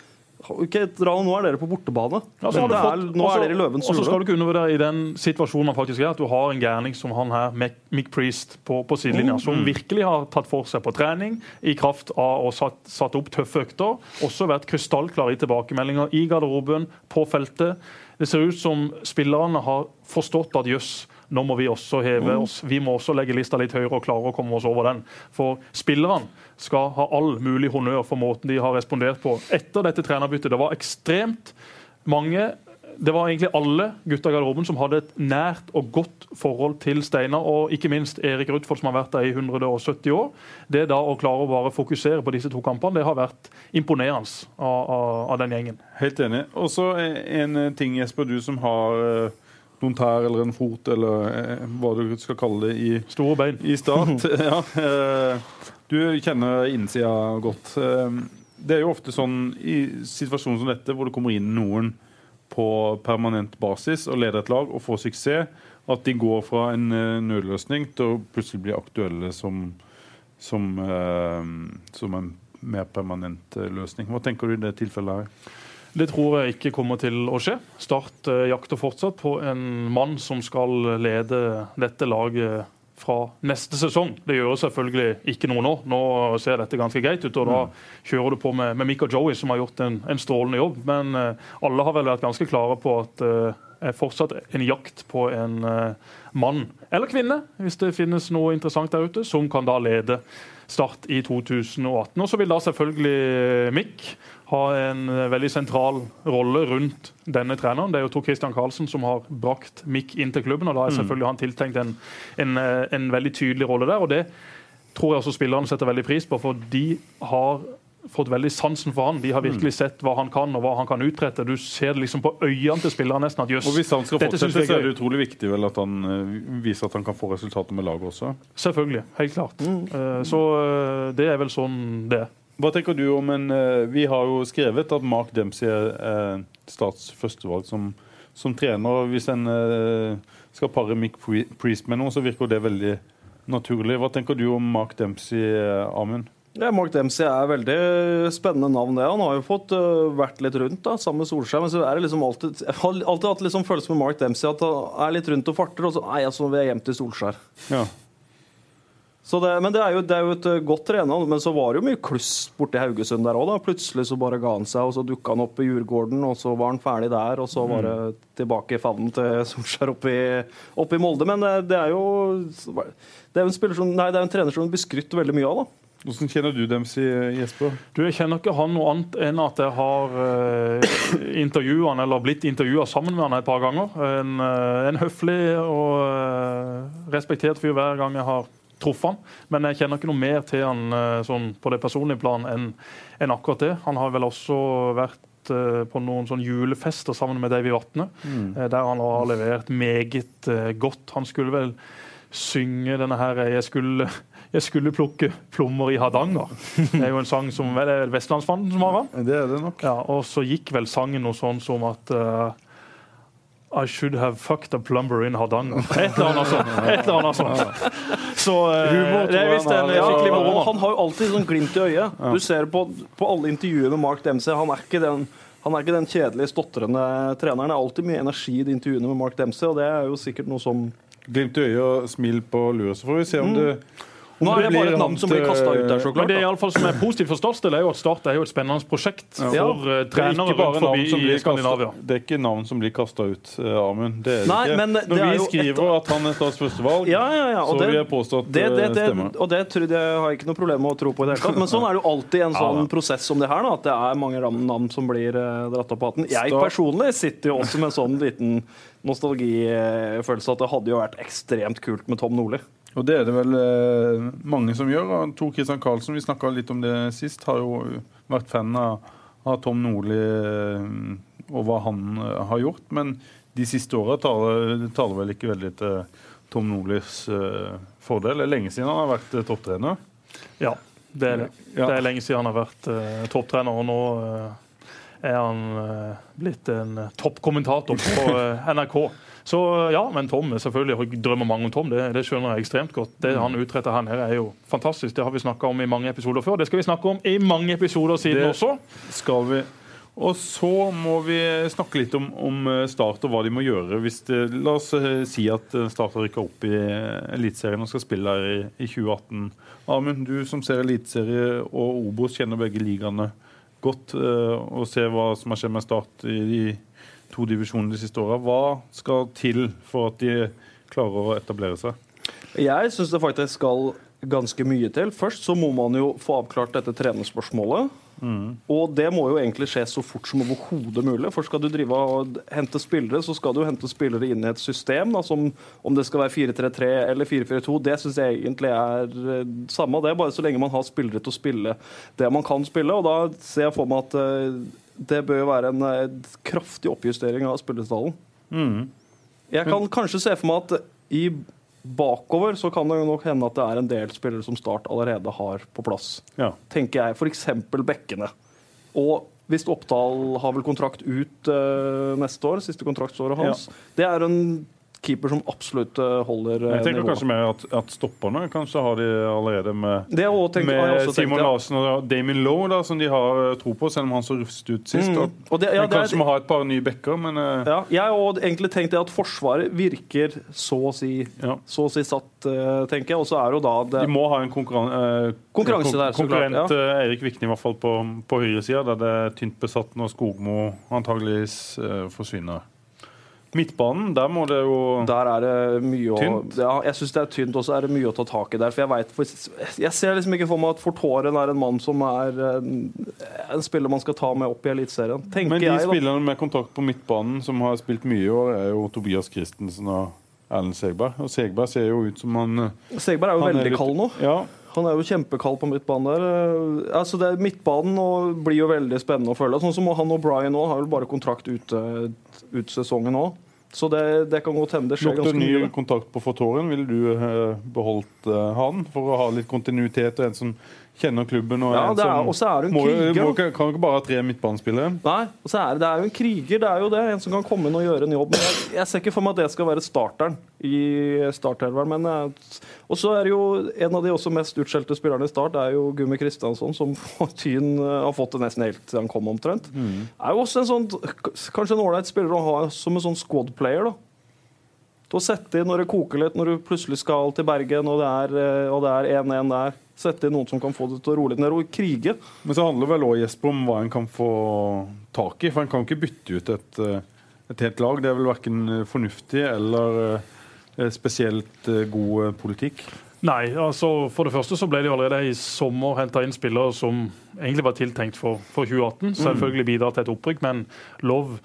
ok, dra, nå er dere på bortebane. Ja, du fått- er, nå også- er dere i løvens Og så skal du ikke undervurdere i den situasjonen man faktisk er, at du har en gærning som han her, Mick- Priest, på, på sidelinja, som virkelig har tatt for seg på trening, i kraft av å satt, satt opp tøffe økter. Også vært krystallklar i tilbakemeldinger i garderoben, på feltet. Det ser ut som spillerne har forstått at jøss, nå må vi også heve oss. Vi må også legge lista litt høyere og klare å komme oss over den. For spillerne skal ha all mulig honnør for måten de har respondert på etter dette trenerbyttet. Det var ekstremt mange det var egentlig alle gutta i garderoben som hadde et nært og godt forhold til Steinar, og ikke minst Erik Rudfold, som har vært der i 170 år. Det da å klare å bare fokusere på disse to kampene, det har vært imponerende av, av, av den gjengen. Helt enig. Og så en ting, Jesper, du som har eh, noen tær eller en fot, eller eh, hva du skal kalle det, i, Store bein. i start. ja, eh, du kjenner innsida godt. Eh, Det er jo ofte sånn i situasjoner som dette, hvor det kommer inn noen på permanent basis og leder et lag og får suksess, at de går fra en nødløsning til å plutselig bli aktuelle som, som, som en mer permanent løsning. Hva tenker du i det tilfellet her? Det tror jeg ikke kommer til å skje. Start eh, jakter fortsatt på en mann som skal lede dette laget fra neste sesong. Det gjør selvfølgelig ikke noe nå. Nå ser dette ganske greit ut. og Da kjører du på med, med Mick og Joey, som har gjort en, en strålende jobb. Men uh, alle har vel vært ganske klare på at det er fortsatt en jakt på en uh, mann eller kvinne, hvis det finnes noe interessant der ute, som kan da lede Start i 2018. Og så vil da selvfølgelig Mick ha en eh, veldig sentral rolle rundt denne treneren. Det er jo Tor Christian Karlsen som har brakt Mick inn til klubben, og da er selvfølgelig han tiltenkt en, en, eh, en veldig tydelig rolle der. og det tror jeg også spillerne setter veldig pris på, for de har fått veldig sansen for han. De har virkelig sett hva han kan, og hva han kan utrette. Du ser det liksom på øynene til spillerne nesten at jøss, Hvis han skal fortsette, så er det utrolig viktig vel at han eh, viser at han kan få resultater med laget også. Selvfølgelig. Helt klart. Mm. Så det er vel sånn det er. Hva tenker du om en eh, Vi har jo skrevet at Mark Dempsey er Stats førstevalg som, som trener. Hvis en eh, skal pare Mick Priest med noe, så virker det veldig naturlig. Hva tenker du om Mark Dempsey, eh, Amund? Ja, Mark Dempsey er veldig spennende navn. det. Han har jo fått uh, vært litt rundt da, sammen med Solskjær. Men så er det liksom alltid, jeg har alltid hatt liksom følelse med Mark Dempsey at han er litt rundt og farter, og så nei, altså, vil jeg hjem til Solskjær. Ja. Så det, men det er, jo, det er jo et øh, godt trener. Men så var det jo mye kluss borti Haugesund der òg. Plutselig så bare ga han seg, og så dukka han opp i Djurgården, og så var han ferdig der. Og så var det tilbake i favnen til Solskjær oppe i, oppe i Molde. Men det, det er jo det er jo en, spiller som, nei, det er en trener som blir skrytt veldig mye av. da. Hvordan kjenner du Dempsey, Jesper? Du, Jeg kjenner ikke han noe annet enn at jeg har eh, intervjua han, eller blitt intervjua sammen med han et par ganger. En, eh, en høflig og eh, respektert fyr hver gang jeg har truffet han. Men jeg kjenner ikke noe mer til han eh, sånn på det personlige plan enn en akkurat det. Han har vel også vært uh, på noen sånn julefester sammen med Davy Vatne, mm. uh, der han har levert meget uh, godt. Han skulle vel synge denne her jeg skulle, jeg skulle plukke plommer i Hardanger. Det er jo en sang som vel er Vestlandsfanden som har den. Det er det nok. Ja, og så gikk vel sangen noe sånn som at i should have fucked a plumber in Hardanger. Et eller annet sånt. Et eller annet sånt. Så uh, det er visst en skikkelig moro. Han har jo alltid sånn glimt i øyet. Du ser på, på alle intervjuene med Mark Dempsey. Han er ikke den han er ikke den kjedelige, stotrende treneren. Det er alltid mye energi i de intervjuene med Mark Dempsey, og det er jo sikkert noe som Glimt i øyet og smil på lua, så får vi se om mm. Det nå er det bare et navn som blir kasta ut der, så klart. Men det er i alle fall som er positivt for Start, er jo at Start er jo et spennende prosjekt ja. for uh, trenere rundt forbi i Skandinavia. Kastet, det er ikke navn som blir kasta ut, uh, Amund. Det er Nei, ikke. Når det vi skriver et... at han er Stats førstevalg, ja, ja, ja. så det, vil jeg påstå at det, det, det stemmer. Og det tror jeg har jeg ikke noe problem med å tro på i det hele tatt. Men sånn er det jo alltid i en sånn prosess som det her, da, at det er mange navn som blir uh, dratt opp på hatten. Jeg personlig sitter jo også med en sånn liten nostalgifølelse at det hadde jo vært ekstremt kult med Tom Nordli. Og det er det vel eh, mange som gjør. og Tor Kristian Karlsen, vi snakka litt om det sist, har jo vært fan av, av Tom Nordli eh, og hva han eh, har gjort. Men de siste åra taler, taler, vel ikke veldig til Tom Nordlis fordel. Det er lenge siden han har vært topptrener. Ja, det er det. Ja. Det er lenge siden han har vært topptrener, og nå er han blitt en toppkommentator på NRK. Så ja, men Tom selvfølgelig drømmer mange om Tom. Det, det skjønner jeg ekstremt godt. Det han utretter her nede er jo fantastisk. Det har vi snakka om i mange episoder før. Det skal vi snakke om i mange episoder siden det også. skal vi. Og så må vi snakke litt om, om Start og hva de må gjøre. hvis Det, la oss eh, si at Start har rykka opp i Eliteserien og skal spille her i, i 2018. Amund, du som ser Eliteserie og Obos, kjenner begge ligaene godt eh, og ser hva som har skjedd med Start i de to divisjoner de siste åra. Hva skal til for at de klarer å etablere seg? Jeg syns det faktisk skal ganske mye til. Først så må man jo få avklart dette trenerspørsmålet. Mm. Og det må jo egentlig skje så fort som overhodet mulig. For skal du drive og hente spillere, så skal du hente spillere inn i et system. Da, som Om det skal være 4-3-3 eller 4-4-2, det syns jeg egentlig er eh, samme det. Bare så lenge man har spillere til å spille det man kan spille. Og da ser jeg for meg at uh, det bør jo være en, en kraftig oppjustering av spillestallen. Mm. Jeg kan kanskje se for meg at i bakover så kan det jo nok hende at det er en del spillere som Start allerede har på plass. Ja. Tenker jeg. F.eks. bekkene. Og hvis Oppdal har vel kontrakt ut uh, neste år, siste kontraktsåret hans. Ja. Det er en keeper som absolutt holder nivået. Jeg tenker nivået. kanskje mer at, at, stopperne kanskje har de allerede med, tenkt, med Simon ja. Larsen og Damien Lowe, da, som de har eh, tro på, selv om han så rufst ut sist. Mm. Det, ja, kanskje må ha et par nye backer, men ja, Jeg har egentlig tenkt at Forsvaret virker så å si, så å si satt, tenker jeg. Og så er jo da det... De må ha en konkurran eh, konkurranse der. Konkurrent klart, Eirik Vikne, i hvert fall på, på høyresida, der det er tynt besatt når Skogmo antageligvis forsvinner. Midtbanen, der må det jo Der er det mye tynt. Ja, jeg syns det er tynt, og så er det mye å ta tak i der. For jeg vet, for jeg ser liksom ikke for meg at Fortåren er en mann som er en, en spiller man skal ta med opp i Eliteserien. Men de jeg, spillerne med kontakt på midtbanen som har spilt mye i år, er jo Tobias Christensen og Erlend Segberg. Og Segberg ser jo ut som han Segberg er jo veldig er litt, kald nå. Ja, han er jo kjempekald på midtbanen der. Altså det, midtbanen blir jo veldig spennende å følge. Sånn som han og Brian har vel bare kontrakt ute ut sesongen òg. Så det, det, kan godt hende det skjer ganske mye. ny kontakt på Fortoren, ville du uh, beholdt uh, han for å ha litt kontinuitet og en som kjenner klubben. Og ja, er, og så er en må. Må, kan jo ikke bare ha tre midtbanespillere. Nei, og så er det, det er jo en kriger. Det er jo det. En som kan komme inn og gjøre en jobb. Men jeg, jeg ser ikke for meg at det skal være starteren i startelveren. Eh, og så er det jo en av de også mest utskjelte spillerne i Start, det er jo Gummi Kristiansson, som tyn eh, har fått det nesten helt siden han kom, omtrent. Mm. Er jo også en sånn, kanskje en ålreit spiller å ha som en sånn squad player. da til å sette inn når det koker litt, når du plutselig skal til Bergen og det er 1-1 der. Sette inn noen som kan få det til å roe litt ned og krige. Men så handler det vel òg Jesper om hva en kan få tak i. For en kan ikke bytte ut et, eh, et helt lag. Det er vel verken fornuftig eller eh, spesielt eh, god politikk. Nei, altså for det første så ble det jo allerede i sommer henta inn spillere som egentlig var tiltenkt for, for 2018. Mm. Selvfølgelig bidra til et opprykk, men Lov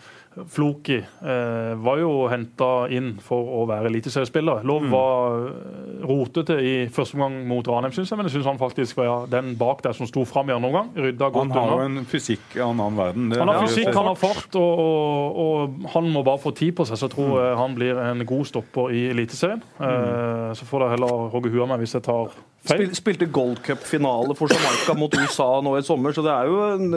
Floki eh, var jo henta inn for å være eliteseriespiller. Lov Mm. var eh, rotete i første omgang mot Ranheim, syns jeg, men jeg syns han faktisk var ja, den bak der som sto fram i andre omgang. Rydda godt Han har jo en fysikk av en annen verden. Det Han har fysikk, han har fart, og, og, og han må bare få tid på seg. Så tror Mm. han blir en god stopper i Eliteserien. Eh, så får dere heller hogge huet av meg hvis jeg tar. Spil, spilte goldcupfinale for Jamaica mot USA nå i sommer, så det er jo en,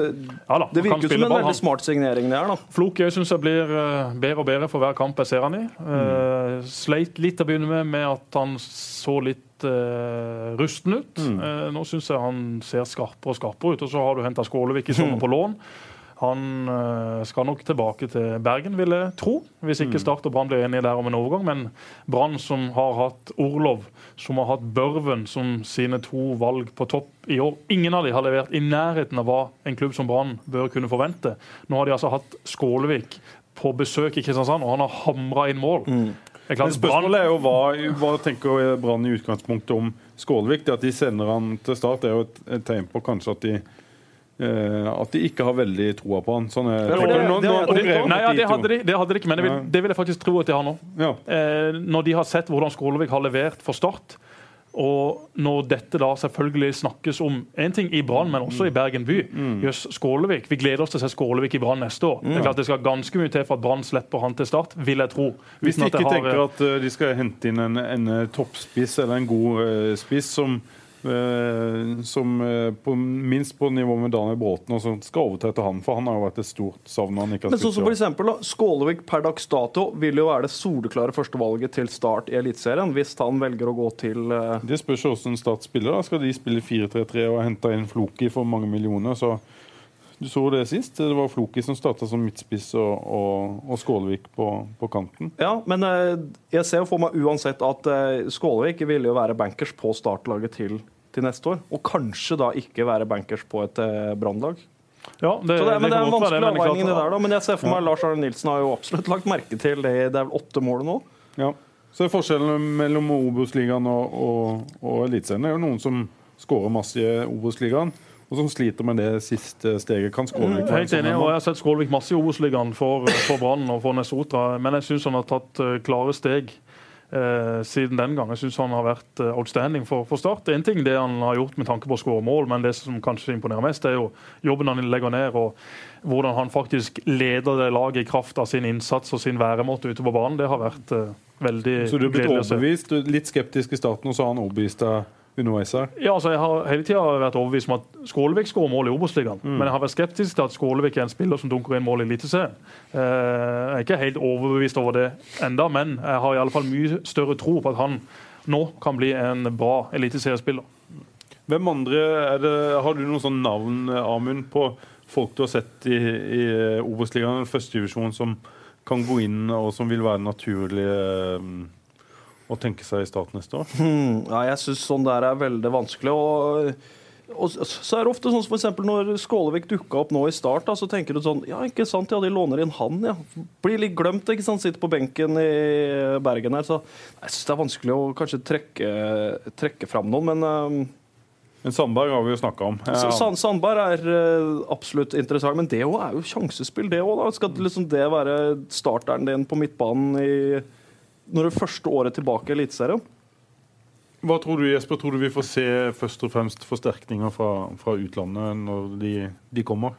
Ja da, Det virker som en ball, veldig smart signering, det her, da. Flok jeg synes jeg blir eh, bedre og bedre for hver kamp jeg ser han i. Uh, sleit litt til å begynne med med at han så litt eh, rusten ut. Mm. nå syns jeg han ser skarpere og skarpere ut. Og så har du henta Skålevik i sommer på lån. Han eh, skal nok tilbake til Bergen, vil jeg tro. Hvis ikke Start og Brann blir enige der om en overgang. Men Brann, som har hatt Orlov, som har hatt Børven som sine to valg på topp i år Ingen av de har levert i nærheten av hva en klubb som Brann bør kunne forvente. Nå har de altså hatt Skålevik på besøk i Kristiansand, og han har hamra inn mål. Er Men spørsmålet er jo hva, hva tenker Brann i utgangspunktet om Skålevik? Det at de sender han til start, er jo et, tegn på kanskje at de at de ikke har veldig troa på han. Sånn er, Ja, for det- hadde, de, det hadde de ikke, men det vil, det vil jeg faktisk tro at de har nå. Ja. Eh, når de har sett hvordan Skolevik har levert for Start, og når dette da selvfølgelig snakkes om en ting i Brann, men også i Bergen by Jøss, Skålevik. Vi gleder oss til å se Skålevik i Brann neste år. Det er klart det skal ganske mye til for at Brann slipper han til Start, vil jeg tro. Hvis de ikke har- tenker at eh, de skal hente inn en, en eh, toppspiss eller en god uh, spiss som, eh, som eh, på, minst på nivå med Daniel Bråten, og som skal overta etter han, for han har jo vært et stort savn han ikke har Men sånn som for eksempel, da, Skålevik per dags dato vil jo være det soleklare førstevalget til Start i Eliteserien, hvis han velger å gå til uh... Det spørs jo hvordan Start spiller. da. Skal de spille 4-3-3 og hente inn Floki for mange millioner, så Du så det sist. Det var Floki som starta som midtspiss og, og, og Skålevik på, på kanten. Ja, men eh, jeg ser for meg uansett at eh, Skålevik ville jo være bankers på startlaget til, til neste år. Og kanskje da ikke være bankers på et eh, brannlag. Ja, det, Så det, men det er en vanskelig avveining, det der, da. Men jeg ser for meg Lars Arne Nilsen har jo absolutt lagt merke til det. Det er vel åtte mål nå. Ja. Så er forskjellen mellom Obos-ligaen og, og, og Eliteserien er jo noen som skårer masse i Obos-ligaen, og som sliter med det siste steget. Kan Skålevik være en Helt sånn enig, en og? Jeg har sett Skålvik masse i Obos-ligaen for, for Brann og for Nesotra, men jeg syns han har tatt eh, klare steg eh, siden den gang. Jeg syns han har vært eh, outstanding for, for Start. En ting det han har gjort med tanke på å skåre mål, men det som kanskje imponerer mest, er jo jobben han legger ned, og hvordan han faktisk leder det laget i kraft av sin innsats og sin væremåte ute på banen. Det har vært eh, veldig Så du blitt gledelig å se. Så du er litt skeptisk i starten, og så har han overbevist deg underveis her? Ja, altså Jeg har hele tida vært overbevist om at Skålevik skårer mål i Obos-ligaen. Men jeg har vært skeptisk til at Skålevik er en spiller som dunker inn mål i Eliteserien. Eh, Jeg er ikke helt overbevist over det enda, men jeg har i alle fall mye større tro på at han nå kan bli en bra eliteseriespiller. Hvem andre er det, Har du noen sånn navn, Amund, på folk du har sett i, i Obos-ligaen, førstedivisjon, som kan gå inn, og som vil være naturlig eh, å tenke seg i start neste år? Hmm, ja, jeg syns sånn der er veldig vanskelig. Og, og så er det ofte sånn som eksempel når Skålevik dukka opp nå i start, da, så tenker du sånn Ja, ikke sant, ja, de låner inn han, ja. Blir litt glemt, ikke sant. Sitter på benken i Bergen her. Så jeg syns det er vanskelig å kanskje trekke, trekke fram noen, men eh, Men Sandberg har vi jo snakka om. Ja. Sand, Sandberg er uh, absolutt interessant, men det er jo sjansespill, det òg. Skal liksom det være starteren din på midtbanen i når det første året tilbake i Eliteserien? Hva tror du, Jesper? Tror du vi får se først og fremst forsterkninger fra, fra utlandet når de, de kommer?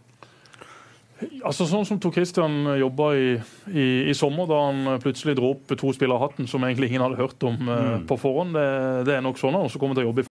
Altså Sånn som Tor Christian jobba i, i, i sommer, da han plutselig dro opp to spillere av hatten som egentlig ingen hadde hørt om mm. på forhånd. Det, det er nok sånn han også kommer til å jobbe i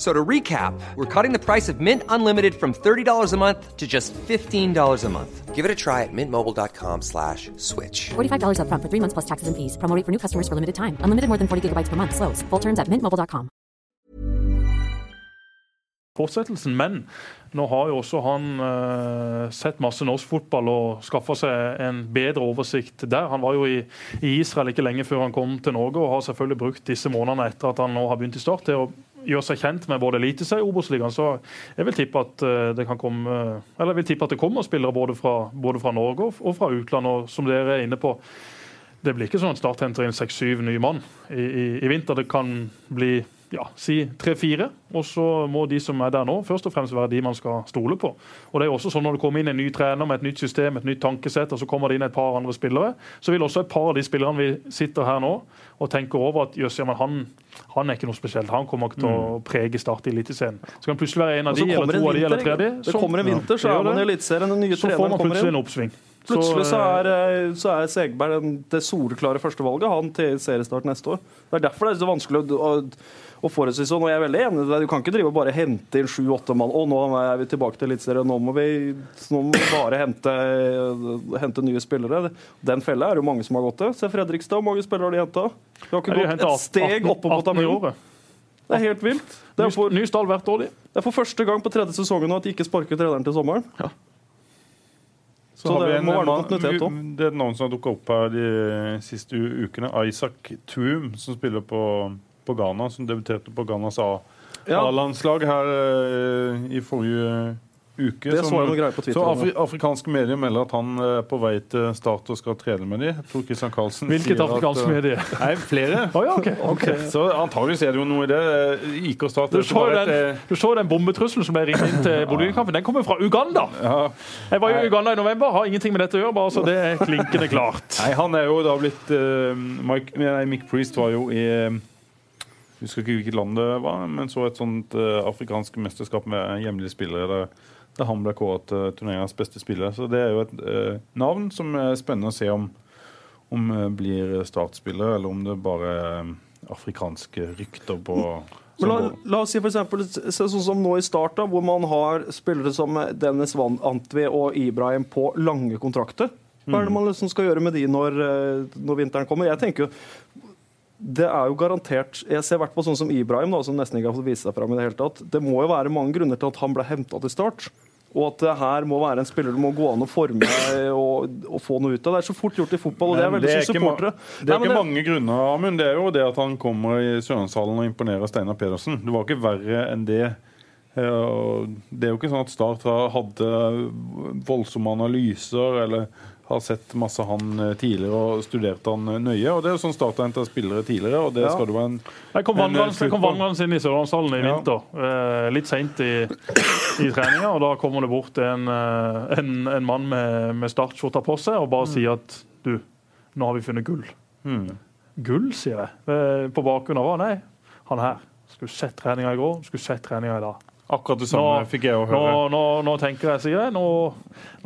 So to recap, we're cutting the price of Mint Unlimited from $30 a month to just $15 a month. Give it a try at mintmobile.com slash switch. $45 upfront for three months plus taxes and fees. Promo rate for new customers for limited time. Unlimited more than 40 gigabytes per month. Slows. Full terms at mintmobile.com. fortsettelsen. Men nå har jo også han uh, sett masse norsk fotball og skaffa seg en bedre oversikt der. Han var jo i, i Israel ikke lenge før han kom til Norge, og har selvfølgelig brukt disse månedene etter at han nå har begynt i Start til å gjøre seg kjent med både Eliteserien og Obos-ligaen, så jeg vil tippe at eh, det kan komme Eller jeg vil tippe at det kommer spillere både fra, både fra Norge og fra utlandet. Og som dere er inne på, det blir ikke sånn at Start henter inn seks-syv nye mann i, i, i vinter. Det kan bli ja, si tre-fire. Og så må de som er der nå, først og fremst være de man skal stole på. Og det er jo også sånn Når det kommer inn en ny trener med et nytt system, et nytt tankesett, og så kommer det inn et par andre spillere, så vil også et par av de spillerne vi sitter her nå og tenker over at jøss, ja, men han, han, er ikke noe spesielt. Han kommer ikke til å mm. prege Start i Eliteserien. Så kan plutselig være en av de, eller to av de, eller tre av de. Det kommer en vinter, så er man i Eliteserien. Den nye treneren kommer inn. så får man plutselig en oppsving. Plutselig så er, eh, så er Segberg det soleklare førstevalget han til seriestart neste år. Det er derfor det er så vanskelig å og forholdsvis sånn. Og jeg er veldig enig i det. Du kan ikke drive og bare hente inn sju-åtte mann. Og nå er vi tilbake til Eliteserien. Nå, må vi, nå må vi bare hente, hente, nye spillere. Den fella er det jo mange som har gått til. Se Fredrikstad, hvor mange spillere har de henta? De har ikke gått et steg oppe på tabellen. Det er helt vilt. Det er, for, ny stall hvert år, de. Det er for første gang på tredje sesongen at de ikke sparker treneren til sommeren. Ja. Så, så det, en, må være noe det er noen som har dukka opp her de siste ukene. Isaac Toom, som spiller på på Ghana, som debuterte på Ghanas A-landslag her uh, i forrige uke. Det så jeg noe greier på Twitter. Så Afri afrikanske medier melder at han er på vei til Start og skal trene med dem. Hvilket afrikanske uh, medier? Nei, flere. oh, ja, okay. Okay. Så antageligvis er det jo noe i det. IK Start Du så, den, et, du så den bombetrusselen som ble ringt inn til Bodø-kampen? Den kommer fra Uganda! Ja. Jeg var i Uganda i november, har ingenting med dette å gjøre, bare så det er klinkende klart. Nei, han er jo da blitt uh, Mike, nei, Mick Priest var jo i jeg husker ikke hvilket land det var, men så et sånt uh, afrikansk mesterskap med hjemlige spillere der, der han ble kåret til uh, turneringens beste spiller. Så det er jo et uh, navn som er spennende å se om, om uh, blir startspiller, eller om det bare er afrikanske rykter på men la, la, oss si for eksempel, sånn som nå i starta, hvor man har spillere som Dennis Van Antvi og Ibrahim på lange kontrakter. Hva er det mm. man liksom skal gjøre med de når, når vinteren kommer? Jeg tenker jo det er jo garantert Jeg ser hvert på sånn som Ibrahim, da, som nesten ikke har fått vise seg fram i det hele tatt. Det må jo være mange grunner til at han ble henta til start. Og at det her må være en spiller du må gå an å forme og, og, få noe ut av. Det er så fort gjort i fotball, og det er veldig så supportere. Det er Nei, ikke det... mange grunner, Amund. Det er jo det at han kommer i Sørlandshallen og imponerer Steinar Pedersen. Det var ikke verre enn det. Eh, det er jo ikke sånn at Start hadde voldsomme analyser eller har sett masse han eh, tidligere og studert han eh, nøye. og Det er jo sånn Start har henta spillere tidligere. og det ja. skal du være en Jeg kom vandrende inn i Sørlandshallen i vinter, eh, litt seint i, i treninga. og Da kommer det bort en, eh, en, en mann med, med startskjorta på seg og bare mm. sier at du, nå har vi funnet gull. Mm. Gull, sier jeg. På bakgrunn av hva? Nei, han her. Skulle sett treninga i går, skulle sett treninga i dag. Akkurat det samme nå, fikk jeg å høre. Nå, nå, nå, tenker jeg, sier jeg, nå,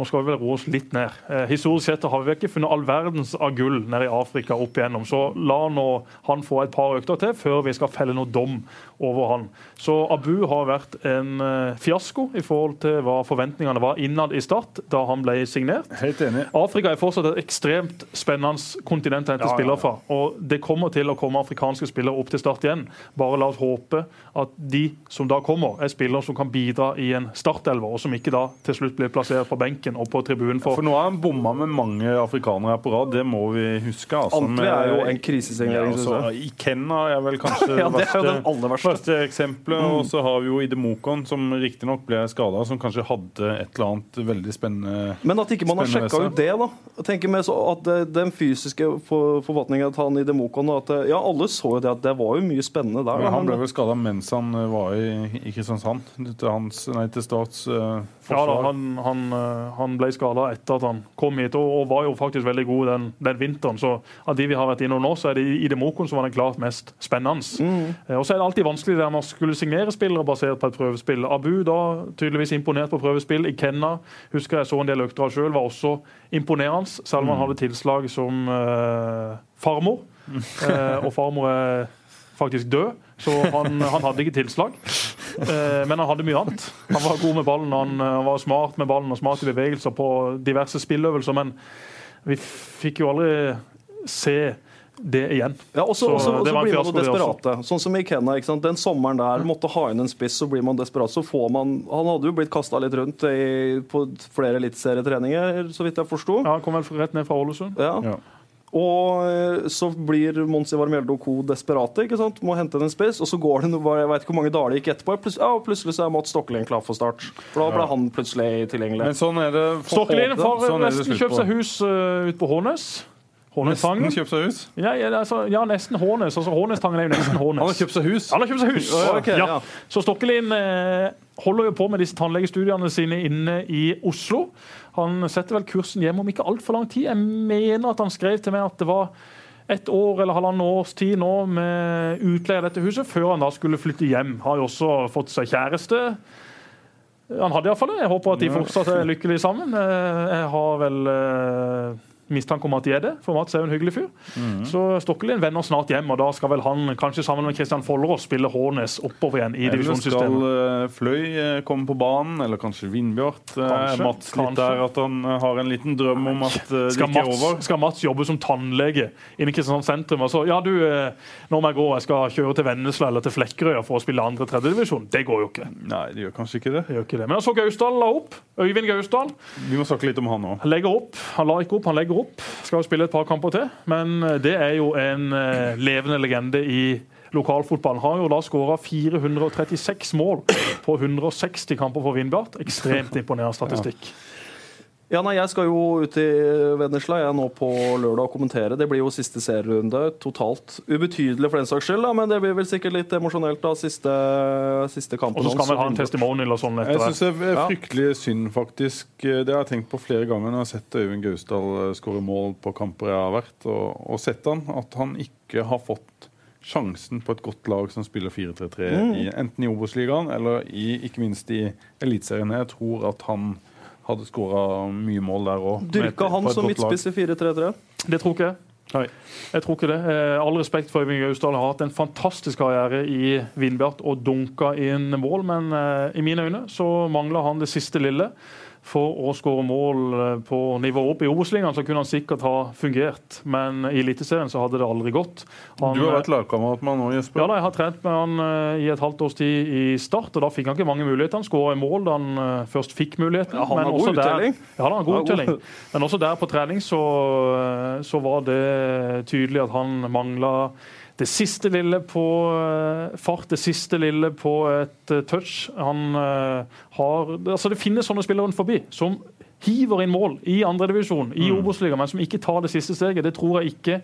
skal vi vel roe oss litt ned. Eh, historisk sett har vi ikke funnet all verdens av gull nede i Afrika opp igjennom. Så la nå han få et par økter til før vi skal felle noe dom over han. Så Abu har vært en eh, fiasko i forhold til hva forventningene var innad i Start da han ble signert. Helt enig. Afrika er fortsatt et ekstremt spennende kontinent å hente ja, spillere fra. Og det kommer til å komme afrikanske spillere opp til Start igjen. Bare la oss håpe at de som da kommer, er spillere spiller som kan bidra i en startelver, og som ikke da til slutt blir plassert på benken og på tribunen. For, for nå har han bomma med mange afrikanere på rad, det må vi huske. Altså, Antwi er jo en krisesignering. Ja, I Kenna er vel kanskje ja, det er verste, det verste eksempelet. Mm. Og så har vi jo Idemokon, som riktignok ble skada, som kanskje hadde et eller annet veldig spennende Men at ikke man har sjekka ut det, da. Jeg tenker med så at Den fysiske forfatningen til han Idemokon at Ja, alle så jo det at det var jo mye spennende der. Men han ble vel skada mens han var i, i Kristiansand til, hans, nei, til Starts uh, Ja da, han, han, uh, han ble skada etter at han kom hit, og, og, var jo faktisk veldig god den, den, vinteren. Så av de vi har vært innom nå, så er det i Demokon som var den klart mest spennende. Mm. Uh, og så er det alltid vanskelig der man skulle signere spillere basert på et prøvespill. Abu da tydeligvis imponert på prøvespill. I Kenna husker jeg så en del økter sjøl, var også imponerende, selv om han mm. hadde tilslag som farmor. Mm. og farmor er faktisk død, så han, han hadde ikke tilslag. Eh, men han hadde mye annet. Han var god med ballen, han, eh, var smart med ballen og smart i bevegelser på diverse spilløvelser. Men vi fikk jo aldri se det igjen. Ja, og så blir man jo desperate. Sånn som i Kenna. Den sommeren der måtte ha inn en spiss, så blir man desperat. Så får man Han hadde jo blitt kasta litt rundt i, på flere eliteserietreninger, så vidt jeg forsto. Ja, han kom vel rett ned fra Ålesund. Ja. ja. Og eh, så blir Monsi Varmeldo co. desperate. ikke sant? Må hente en space. og så går det noe, jeg vet ikke hvor mange dager det gikk etterpå. Plutselig, ja, og plutselig så er Mats Stokkelien klar for start. For Da ble han plutselig tilgjengelig. Men sånn er det for Stokkelien får Sånn nesten kjøpt seg hus uh, ute på Hånes. Hånestangen. Nesten kjøpt seg hus. Ja, ja, altså, ja, nesten Hånes. Altså, Hånestangen er jo nesten Hånes. Han har kjøpt seg hus. Han har kjøpt seg hus. Ok, ja. Så Stokkelin eh, holder jo på med disse tannlegestudiene sine inne i Oslo. Han setter vel kursen hjem om ikke altfor lang tid. Jeg mener at han skrev til meg at det var et år eller halvannen års tid nå med utleie av dette huset, før han da skulle flytte hjem. Har jo også fått seg kjæreste. Han hadde iallfall det. Jeg håper at de fortsatt er lykkelige sammen. Eh, Jeg har vel eh, mistanke om at de er det, for Mats er jo en hyggelig fyr. Mhm. Så Stokkelien vender snart hjem, og da skal vel han kanskje sammen med Kristian Follerås spille Hånes oppover igjen i divisjonssystemet. Eller skal eh, Fløy eh, komme på banen, eller kanskje Vindbjart. Eh, Kanskje, Mats litt der at han har en liten drøm om at uh, det ikke er over. skal Mats jobbe som tannlege inne i Kristiansand sentrum? Og så, ja, du, nå må jeg gå, jeg skal kjøre til Vennesla eller til Flekkerøya for å spille andre-tredjedivisjon. Det går jo ikke. Nei, det gjør kanskje ikke det. Det ikke det. Men så Gausdal la opp. Øyvind Gausdal Vi må snakke litt om han òg. Han legger opp. Han la ikke opp, han legger opp. Skal jo spille et par kamper til. Men eh, det er jo en eh, levende legende i lokalfotballen. Har jo da skåra 436 mål på 160 kamper for Vindbjart. Ekstremt imponerende statistikk. Ja, nei, Jeg skal jo ut i Vennesla jeg er nå på lørdag og kommentere. Det blir jo siste serierunde. Totalt ubetydelig for den saks skyld, da, men det blir vel sikkert litt emosjonelt da, siste, siste kampen. Og så skal vi ha en testimonial og sånn Jeg etter syns det. det er fryktelig synd, faktisk. Det har jeg tenkt på flere ganger når jeg har sett Øyvind Gausdal eh, skåre mål på kamper jeg har vært, og, og sett han, at han ikke har fått sjansen på et godt lag som spiller 4-3-3, mm. enten i Obos-ligaen eller i, ikke minst i Eliteserien. Jeg tror at han hadde skåra mye mål der òg. Dyrka han som midtspiss i 4-3-3? Det tror ikke jeg. Nei. Jeg tror ikke det. Eh, All respekt for Øyvind Gausdal. Har hatt en fantastisk karriere i Vindbjart og dunka inn mål, men eh, i mine øyne så mangler han det siste lille. For å skåre mål eh, på nivå opp i Obos-ligaen så kunne han sikkert ha fungert, men i Eliteserien så hadde det aldri gått. Han, Du har vært lagkamerat med han nå, Jesper. ja, da, Jeg har trent med han eh, i et halvt års tid i Start, og da fikk han ikke mange muligheter. Han skåra i mål da han eh, først fikk muligheten. Ja, han har men god også der- uttelling. Ja, han har en god uttelling. Men også der på trening så, eh, så var det tydelig at han mangla det siste lille på eh, fart, det siste lille på et eh, touch. Han eh, har altså Det finnes sånne spillere rundt forbi som hiver inn mål i andredivisjon, i Mm. Obos-ligaen, men som ikke tar det siste steget. Det tror jeg ikke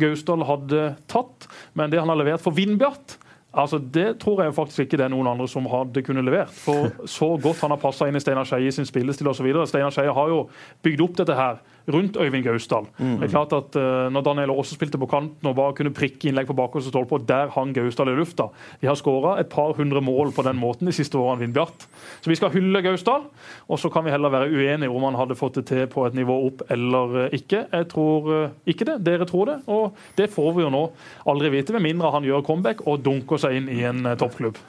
Gausdal hadde tatt. Men det han har levert for Vindbjart Altså, Det tror jeg faktisk ikke det er noen andre som hadde kunnet levert. For så godt han har passa inn i Steinar Skeie sin spillestil osv. Steinar Skeie har jo bygd opp dette her rundt Øyvind Gausdal. Det er klart at uh, Når Daniel også spilte på kanten og bare kunne prikke innlegg på bakerste stål på der hang Gausdal i lufta De har skåra et par hundre mål på den måten de siste årene. Vindbjart. Så vi skal hylle Gausdal, og så kan vi heller være uenige om han hadde fått det til på et nivå opp eller eh, ikke. Jeg tror uh, ikke det. Dere tror det. Og det får vi jo nå aldri vite, med mindre han gjør comeback og dunker seg inn i en uh, toppklubb.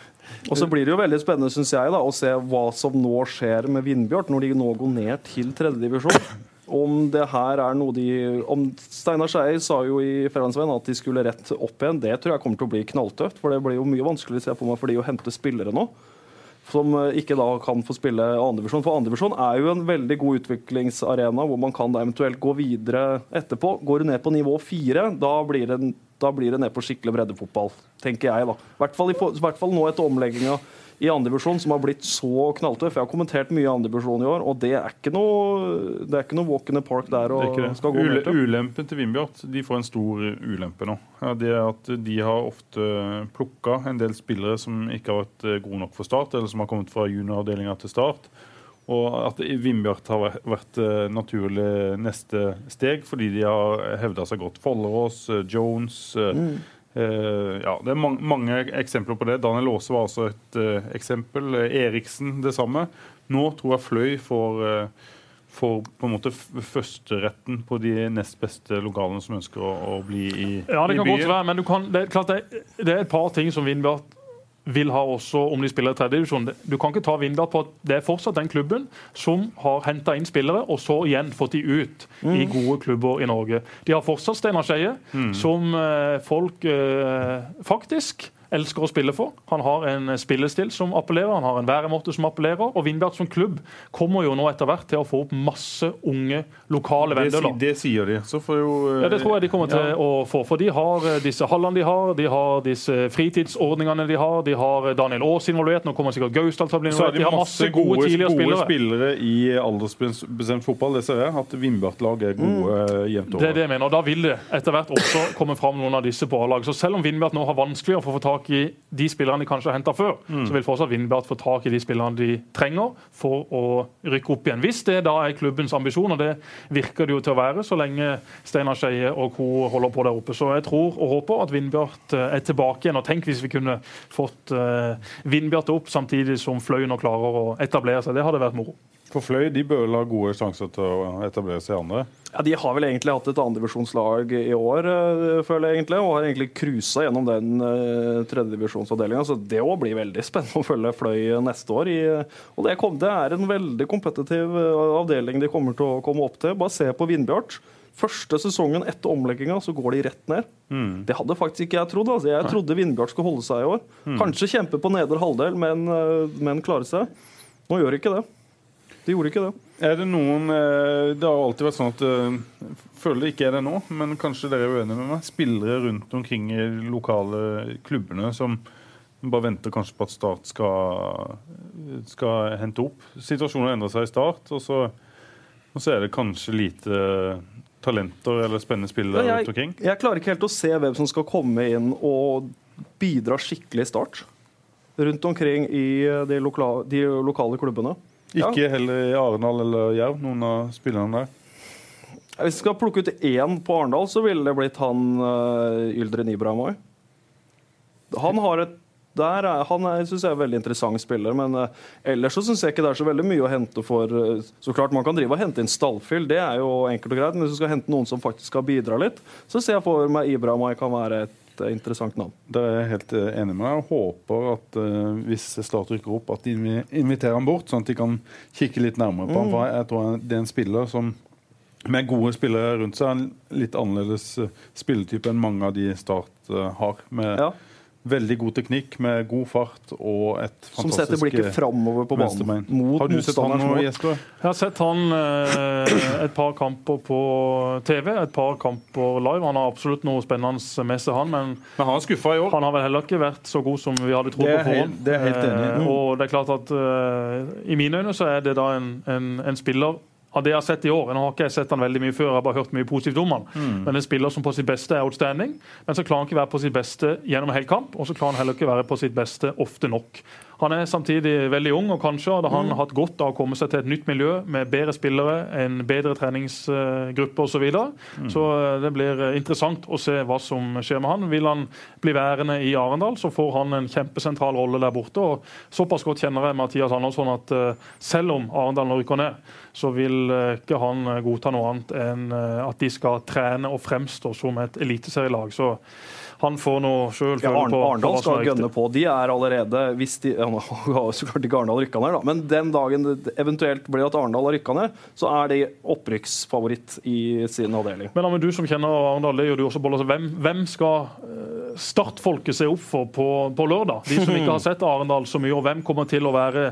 Og så blir det jo veldig spennende synes jeg da, å se hva som nå skjer med Vindbjart, når de nå går ned til tredjedivisjon. Om det her er noe de om Steinar Skei sa jo i Fedrelandsvennen at de skulle rett opp igjen. Det tror jeg kommer til å bli knalltøft, for det blir jo mye vanskeligere ser jeg for meg for de å hente spillere nå. Som eh, ikke da kan få spille andredivisjon. For andredivisjon er jo en veldig god utviklingsarena hvor man kan da eventuelt gå videre etterpå. Går du ned på nivå fire, da blir det, da blir det ned på skikkelig breddefotball, tenker jeg. da. I hvert fall, i hvert fall nå etter omlegginga i andredivisjon, som har blitt så knalltøff. Jeg har kommentert mye andredivisjon i år, og det er ikke noe, det er ikke noe walk in the park der er og det. skal gå Ule, ulempen til Vindbjart De får en stor ulempe nå. Det er at De har ofte plukka en del spillere som ikke har vært eh, gode nok for Start, eller som har kommet fra junioravdelinga til Start. Og at Vindbjart har vært- eh, naturlig neste steg, fordi de har hevda seg godt. Follerås, eh, Jones eh, ja, Det er mange, mange eksempler på det. Daniel Aase var også et uh, eksempel. Eh, Eriksen det samme. Nå tror jeg Fløy får uh, får på en måte førsteretten på de nest beste lokalene som ønsker å, å bli i, Ja, det i kan godt være, men du kan, det, er klart det, det er et par ting som Vindbjart vil ha også om de spiller i tredjedivisjon. Du kan ikke ta Vindbjart på at det er fortsatt den klubben som har henta inn spillere, og så igjen fått de ut i gode klubber i Norge. De har fortsatt Steinar Skeie, som eh, folk eh, faktisk elsker å spille for. Han har en spillestil som appellerer, han har en væremåte som appellerer. Og Vindbjart som klubb kommer jo nå etter hvert til å få opp masse unge lokale Det, venner. det sier de. Så får jo eh, Ja, Det tror jeg de kommer til å få. For de har eh, disse hallene de har, de har disse fritidsordningene de har, de har eh, Daniel Aas involvert, nå kommer sikkert Gausdal til å bli er involvert. De har masse gode, tidligere gode spillere. spillere i aldersbestemt fotball. Det ser jeg. At Vindbjart-lag er gode mm. jevnt over. Det er det jeg mener. og Da vil det etter hvert også komme fram noen av disse på A-lag. Så selv om Vindbjart nå har vanskeligere for å få tak i de spillerne de kanskje har henta før, Mm. så vil fortsatt Vindbjart få tak i de spillerne de trenger for å rykke opp igjen. Hvis det da er klubbens ambisjon, og det virker det jo til å være så lenge Steinar Skeie og co. holder på der oppe. Så jeg tror og håper at Vindbjart eh, er tilbake igjen. Og tenk hvis vi kunne fått uh, Vindbjart opp samtidig som Fløyen og klarer å etablere seg. Det hadde vært moro. For Fløy de bør vel ha gode sjanser til å etablere seg i andre. Ja, De har vel egentlig hatt et andredivisjonslag i år, eh, føler jeg egentlig, og har egentlig cruisa gjennom den uh, tredjedivisjonsavdelinga. Så det òg blir veldig spennende å følge Fløy neste år. I, og det, kom, det er en veldig kompetitiv eh, avdeling de kommer til å komme opp til. Bare se på Vindbjart. Første sesongen etter omlegginga så går de rett ned. Det hadde faktisk ikke jeg trodd. Altså. Jeg trodde Vindbjart skulle holde seg i år. Kanskje kjempe på nedre halvdel, men, eh, men klare seg. Nå gjør de ikke det. De gjorde ikke det. Er det noen eh, Det har alltid vært sånn at eh, jeg Føler det ikke er det nå, men kanskje dere er uenige med meg. Spillere rundt omkring i de lokale klubbene som bare venter kanskje på at Start skal, skal hente opp. Situasjonen endrer seg i Start, og så, og så er det kanskje lite talenter eller spennende spillere Ja, rundt omkring. jeg, jeg klarer ikke helt å se hvem som skal komme inn og bidra skikkelig i start. Rundt omkring i de, lokale, de lokale klubbene. Ikke heller i Arendal eller Jerv, noen av spillerne der. Hvis vi skal plukke ut én på Arendal, så ville det blitt han uh, Yldren Ibrahimoy. Han har et der er, han er, synes jeg er en veldig interessant spiller, men uh, ellers så syns jeg ikke det er så veldig mye å hente for uh, Så klart man kan drive og hente inn stallfyll, det er jo enkelt og greit, men hvis du skal hente noen som faktisk skal bidra litt, så ser jeg for meg Ibrahimoy kan være et uh, interessant navn. Det er jeg helt eh, enig med deg. og håper at uh, hvis Start rykker opp, at de inviterer han bort, sånn at de kan kikke litt nærmere på ham. For jeg tror det er en spiller som med gode spillere rundt seg, en litt annerledes eh, spilletype enn mange av de Start uh, har. Med Ja. Veldig god teknikk, med god fart og et fantastisk Som setter blikket eh, framover på banen. Mot Har du sett han nå. Jesper? Jeg har sett han eh, et par kamper på TV, et par kamper live. Han har absolutt noe spennende med seg, han. Men Men han i år. han har vel heller ikke vært så god som vi hadde trodd på forhånd. det er helt enig. Eh, og det er klart at eh, i mine øyne så er det da en, en, en spiller av det jeg har sett i år. Nå har ikke jeg sett han veldig mye før, jeg har bare hørt mye positivt om han. Mm. Men en spiller som på sitt beste er outstanding, men så klarer han ikke være på sitt beste gjennom en hel kamp, og så klarer han heller ikke være på sitt beste ofte nok. Han er samtidig veldig ung, og kanskje hadde han Mm. hatt godt av å komme seg til et nytt miljø med bedre spillere, en bedre treningsgruppe osv. Så, videre. Mm. så eh, det blir eh, interessant å se hva som skjer med han. Vil han bli værende i Arendal, så får han en kjempesentral rolle der borte. og Såpass godt kjenner jeg Mathias Andersson at eh, selv om Arendal rykker ned, så vil eh, ikke han eh, godta noe annet enn eh, at de skal trene og fremstå som et eliteserielag. Så han får nå sjøl Ja, Arn Arendal skal gønne på. De er allerede hvis de, ja, så klart ikke Arendal rykka ned, da. men den dagen det eventuelt blir at Arendal har rykka ned, så er de opprykksfavoritt i sin avdeling. Men Amund, du som kjenner Arendal, det gjør du også, Bolle. Hvem, hvem skal startfolket se opp for på, på lørdag? De som ikke har sett Arendal så mye, og hvem kommer til å være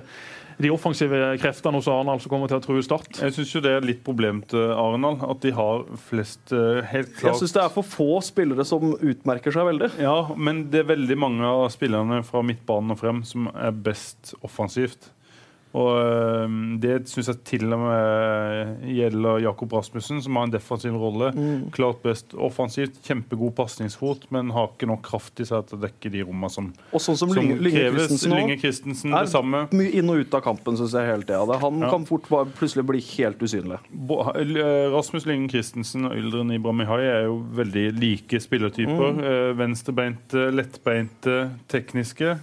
de offensive kreftene hos Arendal som kommer til å true Start? Jeg syns det er litt problem til Arendal, at de har flest eh, helt klart Jeg syns det er for få spillere som utmerker seg veldig. Ja, men det er veldig mange av spillerne fra midtbanen og frem som er best offensivt. Og Det syns jeg til og med gjelder Jakob Rasmussen, som har en defensiv rolle. Klart best offensivt, kjempegod pasningsfot, men har ikke nok kraft i seg til å dekke de rommene som, Og sånn som som Lynge, Lynge kreves. Lynge. Christensen Er det samme. mye inn og ut av kampen, syns jeg hele tida. Han Ja. kan fort bare plutselig bli helt usynlig. Eh, Rasmus Lyngen Christensen og Yldren Ibramihai er jo veldig like spillertyper. Mm. Eh, Venstrebeinte, lettbeinte, tekniske.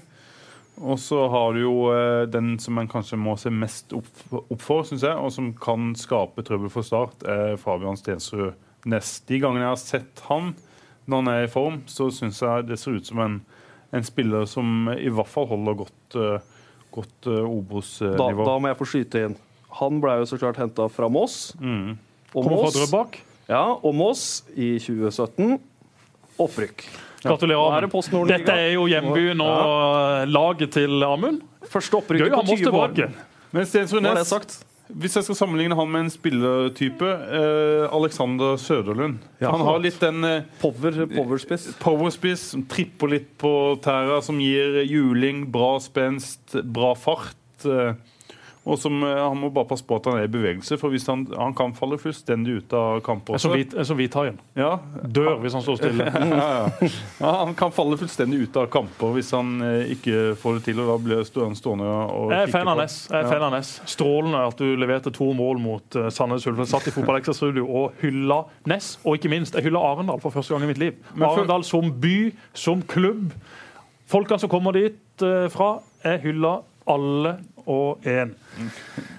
Og så har du jo eh, den som man kanskje må se mest opp, opp for, syns jeg, og som kan skape trøbbel for Start, er Fabian Stensrud Næss. De gangene jeg har sett han når han er i form, så syns jeg det ser ut som en, en spiller som i hvert fall holder godt, uh, godt uh, Obos-nivå. da må jeg få skyte inn. Han ble jo så klart henta fra Moss. Mm. Og Kommer fra Moss, Drøbak. ja, og Moss i 2017 opprykk. Gratulerer, er. Dette er jo hjembyen og ja. laget til Amund. Første opprykket på 20 år. Men sagt. hvis jeg skal sammenligne han med en spillertype eh, Alexander Søderlund. Han har litt den eh, Power, powerspiss. powerspiss som tripper litt på tæra, som gir juling, bra spenst, bra fart. eh, og som eh, Han må bare passe på at han er i bevegelse, for hvis han, han kan falle fullstendig ut av kamper også. som er hvithaien. Ja, Dør hvis han står stille. ja, ja. Han kan falle fullstendig ut av kamper hvis han eh, ikke får det til. og Da blir han stående og Jeg er fan av. Ness. Er. Strålende at du leverte to mål mot uh, Sandnes Ulf. Satt i Fotballekstra-studio og hylla Ness, og ikke minst, jeg hylla Arendal for første gang i mitt liv. Arendal som by, som klubb. Folkene som kommer dit eh, fra, jeg hylla alle og én.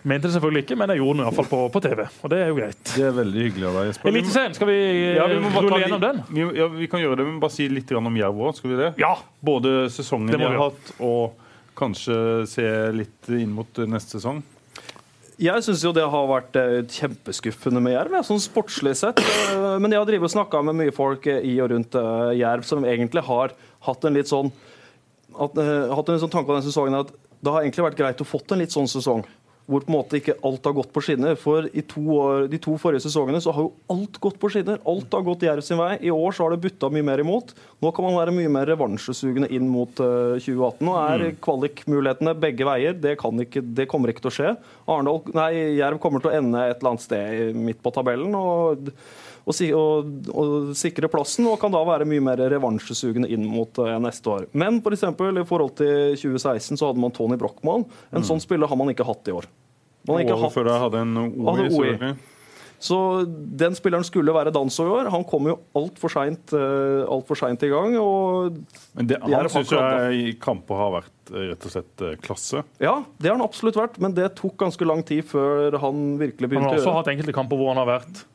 Mente det selvfølgelig ikke, men jeg gjorde den i hvert fall på, på TV. Og det er jo greit. Det er veldig hyggelig av deg, Jesper. Eliteserien, skal vi, Ja, vi må rulle gjennom den? Vi, ja, vi kan gjøre det, men bare si litt om Jerv òg. Skal vi det? Ja! Både sesongen de har hatt, og kanskje se litt inn mot neste sesong. Jeg syns jo det har vært eh, kjempeskuffende med Jerv, sånn sportslig sett. Eh, Men jeg har drevet og snakka med mye folk eh, i og rundt Jerv som egentlig har hatt en litt sånn at, hatt en sånn tanke av den sesongen at det har egentlig vært greit å fått en litt sånn sesong. Hvor på en måte ikke alt har gått på skinner. For i to år, de to forrige sesongene så har jo alt gått på skinner. Alt har gått Jerv sin vei. I år så har det butta mye mer imot. Nå kan man være mye mer revansjesugende inn mot eh, 2018. Nå er kvalikmulighetene begge veier. Det, kan ikke, det kommer ikke til å skje. Arndal, nei, Jerv kommer til å ende et eller annet sted midt på tabellen. og og, og, sikre plassen, og kan da være mye mer revansjesugende inn mot uh, neste år. Men for eksempel, i forhold til 2016 så hadde man Tony Brochmann. En sånn spiller har man ikke hatt i år. Man har ikke hatt, før jeg hadde en OI. Hadde OI. så den spilleren skulle være danser i år. Han kom jo altfor seint alt for seint i gang. og Men det, han syns jeg i kamper har vært eh, rett og slett eh, klasse. Ja, det har han absolutt vært, men det tok ganske lang tid før han virkelig begynte å... Han har også hatt enkelte kamper hvor han har vært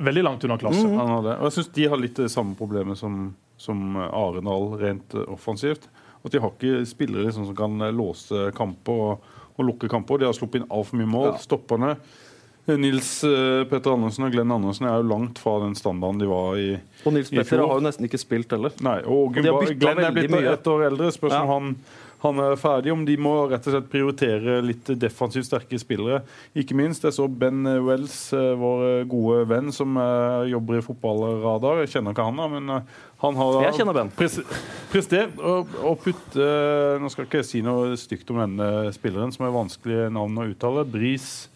veldig langt unna klasse. Mm. -hmm. Og jeg syns de har litt det samme problemet som, som Arendal rent eh, offensivt. At de har ikke spillere liksom, som kan eh, låse kamper og, og lukke kamper. De har sluppet inn altfor mye mål. Ja. Stopperne eh, Nils eh, Petter Andersen og Glenn Andersen er jo langt fra den standarden de var i. Og Nils Petter har jo nesten ikke spilt heller. Nei, og har Glenn er blitt mye. ett år eldre. Spørs om Ja. han, han er ferdig. Om de må rett og slett prioritere litt defensivt sterke spillere. Ikke minst. Jeg så Ben Wells, eh, vår gode venn som eh, jobber i fotballradar. Jeg kjenner ikke han, da, men eh, han har da Jeg kjenner Ben. prestert å, putte Nå skal ikke jeg si noe stygt om denne spilleren, som er vanskelig navn å uttale. Bris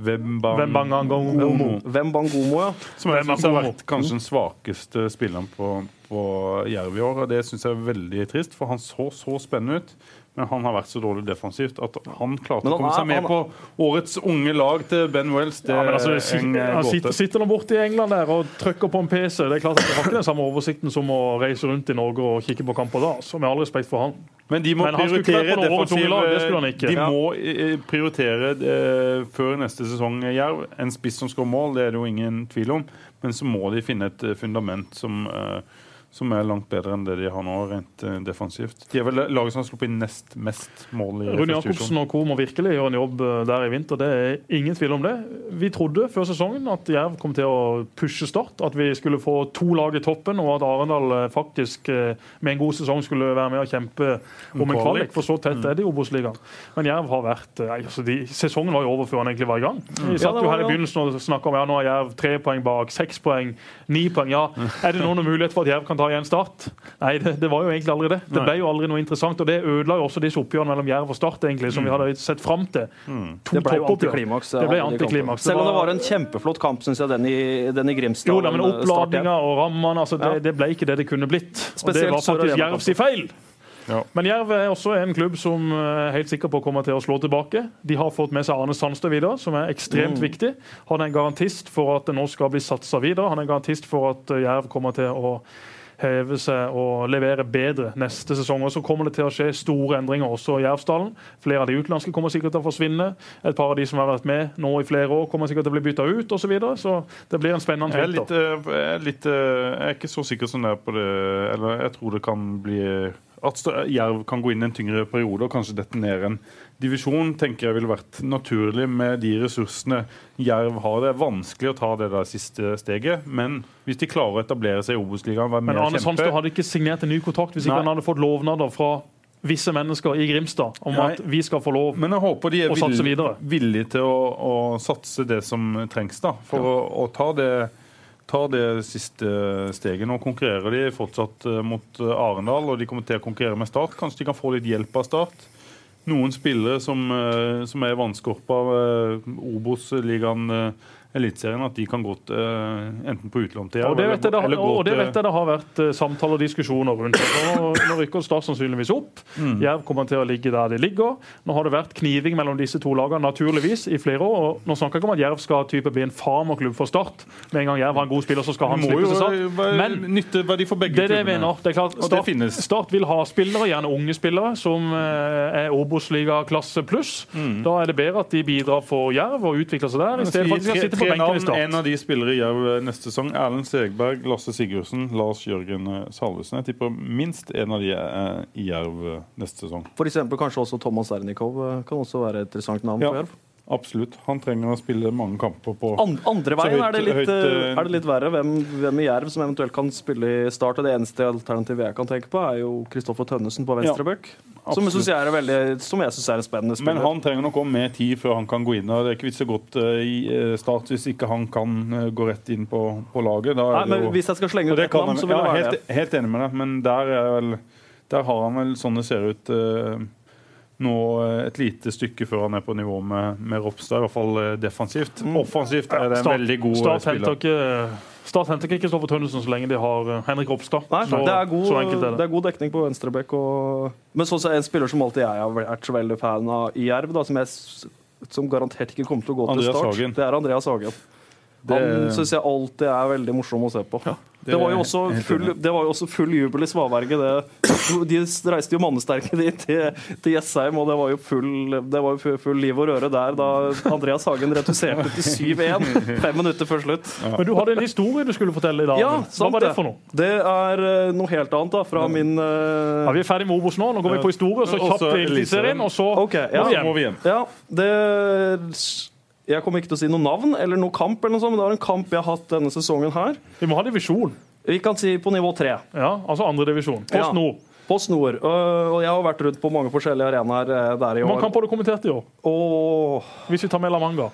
Wembangomo. Wembangomo, ja. Som jeg syns har vært kanskje den svakeste spilleren på, på Jerv i år. og Det syns jeg er veldig trist, for han så så spennende ut. Men han har vært så dårlig defensivt at han klarte han å komme er- seg med han- på årets unge lag til Ben Wells. Det Ja, men altså, er en eh, han sitter, sitter nå borte i England der og trykker på en PC. Det er klart at Jeg har ikke den samme oversikten som å reise rundt i Norge og kikke på kamper da. Så med all respekt for han. Men de må Men han prioritere på årets unge defensiv han. De må eh, prioritere eh, før neste sesong, Jerv. En spiss som skårer mål, det er det jo ingen tvil om. Men så må de finne et eh, fundament som, eh, som er langt bedre enn det de har nå, rent eh, defensivt. De er vel laget som har sluppet inn nest mest mål i Rune Jacobsen og co. må virkelig gjøre en jobb eh, der i vinter. Det er ingen tvil om det. Vi trodde før sesongen at Jerv kom til å pushe Start. At vi skulle få to lag i toppen, og at Arendal eh, faktisk med en god sesong skulle være med og kjempe om en Kvalik. For så tett er det i Obos-ligaen. Men Jerv har vært nei, altså de, Sesongen var jo over før han egentlig var i gang. Vi satt jo her i begynnelsen og snakka om ja, nå er Jerv tre poeng bak, seks poeng, ni poeng. Ja, er det noen mulighet for at Jerv kan ta igjen Start? Nei, det, det var jo egentlig aldri det. Det ble jo aldri noe interessant. Og det ødela jo også disse oppgjørene mellom Jerv og Start, egentlig, som vi hadde sett fram til. To Mm. Det ble jo antiklimaks. Det ble antiklimaks. Selv om det var en kjempeflott kamp, syns jeg, den i, den i Grimstad. Jo da, men eh, oppladninga og rammene altså det, det ble ikke det det kunne blitt. Og det var faktisk Jervs feil. Ja. Men Jerv er også en klubb som eh, er helt sikker på å komme til å slå tilbake. De har fått med seg Arne Sandstø videre, som er ekstremt Mm. viktig. Han er en garantist for at det nå skal bli satsa videre. Han er en garantist for at eh, Jerv kommer til å heve seg og levere bedre neste sesong. Og så kommer det til å skje store endringer også i Jervsdalen. Flere av de utenlandske kommer sikkert til å forsvinne. Et par av de som har vært med nå i flere år, kommer sikkert til å bli bytta ut osv. Så, videre. så det blir en spennende er, vinter. Jeg, jeg, er litt, eh, jeg er ikke så sikker som det er på det Eller jeg tror det kan bli At Jerv kan gå inn i en tyngre periode og kanskje dette ned en divisjon, tenker jeg ville vært naturlig med de ressursene Jerv har. Det er vanskelig å ta det der siste steget, men hvis de klarer å etablere seg i Obos-ligaen, Men Arne Sandstø hadde ikke signert en ny kontrakt hvis ikke han hadde fått lovnader fra visse mennesker i Grimstad om Nei. at vi skal få lov. Men jeg håper de er satse villige, videre. villige til å, å satse det som trengs da, for å, å ta, det, tar det siste steget. Nå konkurrerer de fortsatt eh, mot eh, Arendal, og de kommer til å konkurrere med Start. Kanskje de kan få litt hjelp av Start. Noen spillere som, eh, som er vannskorpa eh, Obos-ligaen, eh, Eliteserien, at de kan gå til, eh, enten på utlån til Jerv eller, det, eller gå og det vet jeg det har vært eh, samtaler og diskusjoner rundt. Nå, nå rykker Start sannsynligvis opp. Mm. Jerv kommer til å ligge der de ligger. Nå har det vært kniving mellom disse to lagene naturligvis i flere år. og Nå snakker jeg ikke om at Jerv skal type bli en farmerklubb for Start. Med en gang Jerv har en god spiller, så skal han slippe seg satt. Men nytte Men for begge det er det jeg mener. Det er klart, Start. Start vil ha spillere, gjerne unge spillere, som eh, er Obos-ligaklasse pluss. Mm. Da er det bedre at de bidrar for Jerv og utvikler seg der, i stedet for at de skal sitte tre navn, En av de spillere i Jerv eh, neste sesong. Erlend Segberg, Lasse Sigurdsen, Lars Jørgen eh, Salvesen. Jeg tipper minst en av de er i Jerv eh, neste sesong. For eksempel kanskje også Thomas Ernikov eh, kan også være et interessant navn Ja. for Jerv. Absolutt. Han trenger å spille mange kamper på An andre veien høyt- er det litt, høyt, eh, er det litt verre. Hvem, hvem i Jerv som eventuelt kan spille i Start? Og Det eneste alternativet jeg kan tenke på, er jo Kristoffer Tønnesen på venstrebøk. som jeg syns er, veldig- som jeg synes er en spennende spiller. Men han trenger nok også mer tid før han kan gå inn. og Det er ikke vits i å gå eh, i eh, start hvis ikke han kan gå rett inn på, på laget. Nei, men jo, Hvis jeg skal slenge ut et navn, så vil ja, det være helt, det. helt enig med deg, men der, er vel, der har han vel sånn det ser ut nå eh, et lite stykke før han er på nivå med, med Ropstad, i hvert fall eh, defensivt. Offensivt er det en Start- veldig god Start henter spiller. ikke Start henter ikke Kristoffer Tønnesen så lenge de har eh, Henrik Ropstad. Nei, så, det, er god, så enkelt er det det. er god dekning på venstrebekk. Men sånn som en spiller som alltid jeg har vært så veldig fan av i Jerv, da, som, jeg, som garantert ikke kommer til å gå til start, Hagen. det er Andreas Hagen. Det- Han syns jeg alltid er veldig morsom å se på. Det, var jo også full, det var jo også full jubel i Svaberget. Det. De reiste jo mannesterke dit til, til Jessheim, og det var jo full, det var jo full, full liv og røre der da Andreas Hagen reduserte til 7-1 fem minutter før slutt. Men du hadde en historie du skulle fortelle i dag. Ja, Hva var det for noe? Det er eh, noe helt annet da, fra min uh... Ja, vi er ferdig med Obos nå. Nå går vi på historie, og så kjapt til Eliteserien, og så okay, ja. må vi hjem. Ja, det Jeg kommer ikke til å si noe navn eller noe kamp, eller noe sånt, men det var en kamp jeg har hatt denne sesongen her. Vi må ha divisjon. Vi kan si på nivå tre. Ja, altså andredivisjon. Post Ja. Nord. Post Nord. Og jeg har vært rundt på mange forskjellige arenaer øh, der i år. mange kamper har du kommentert i år? Og Hvis vi tar med La Manga.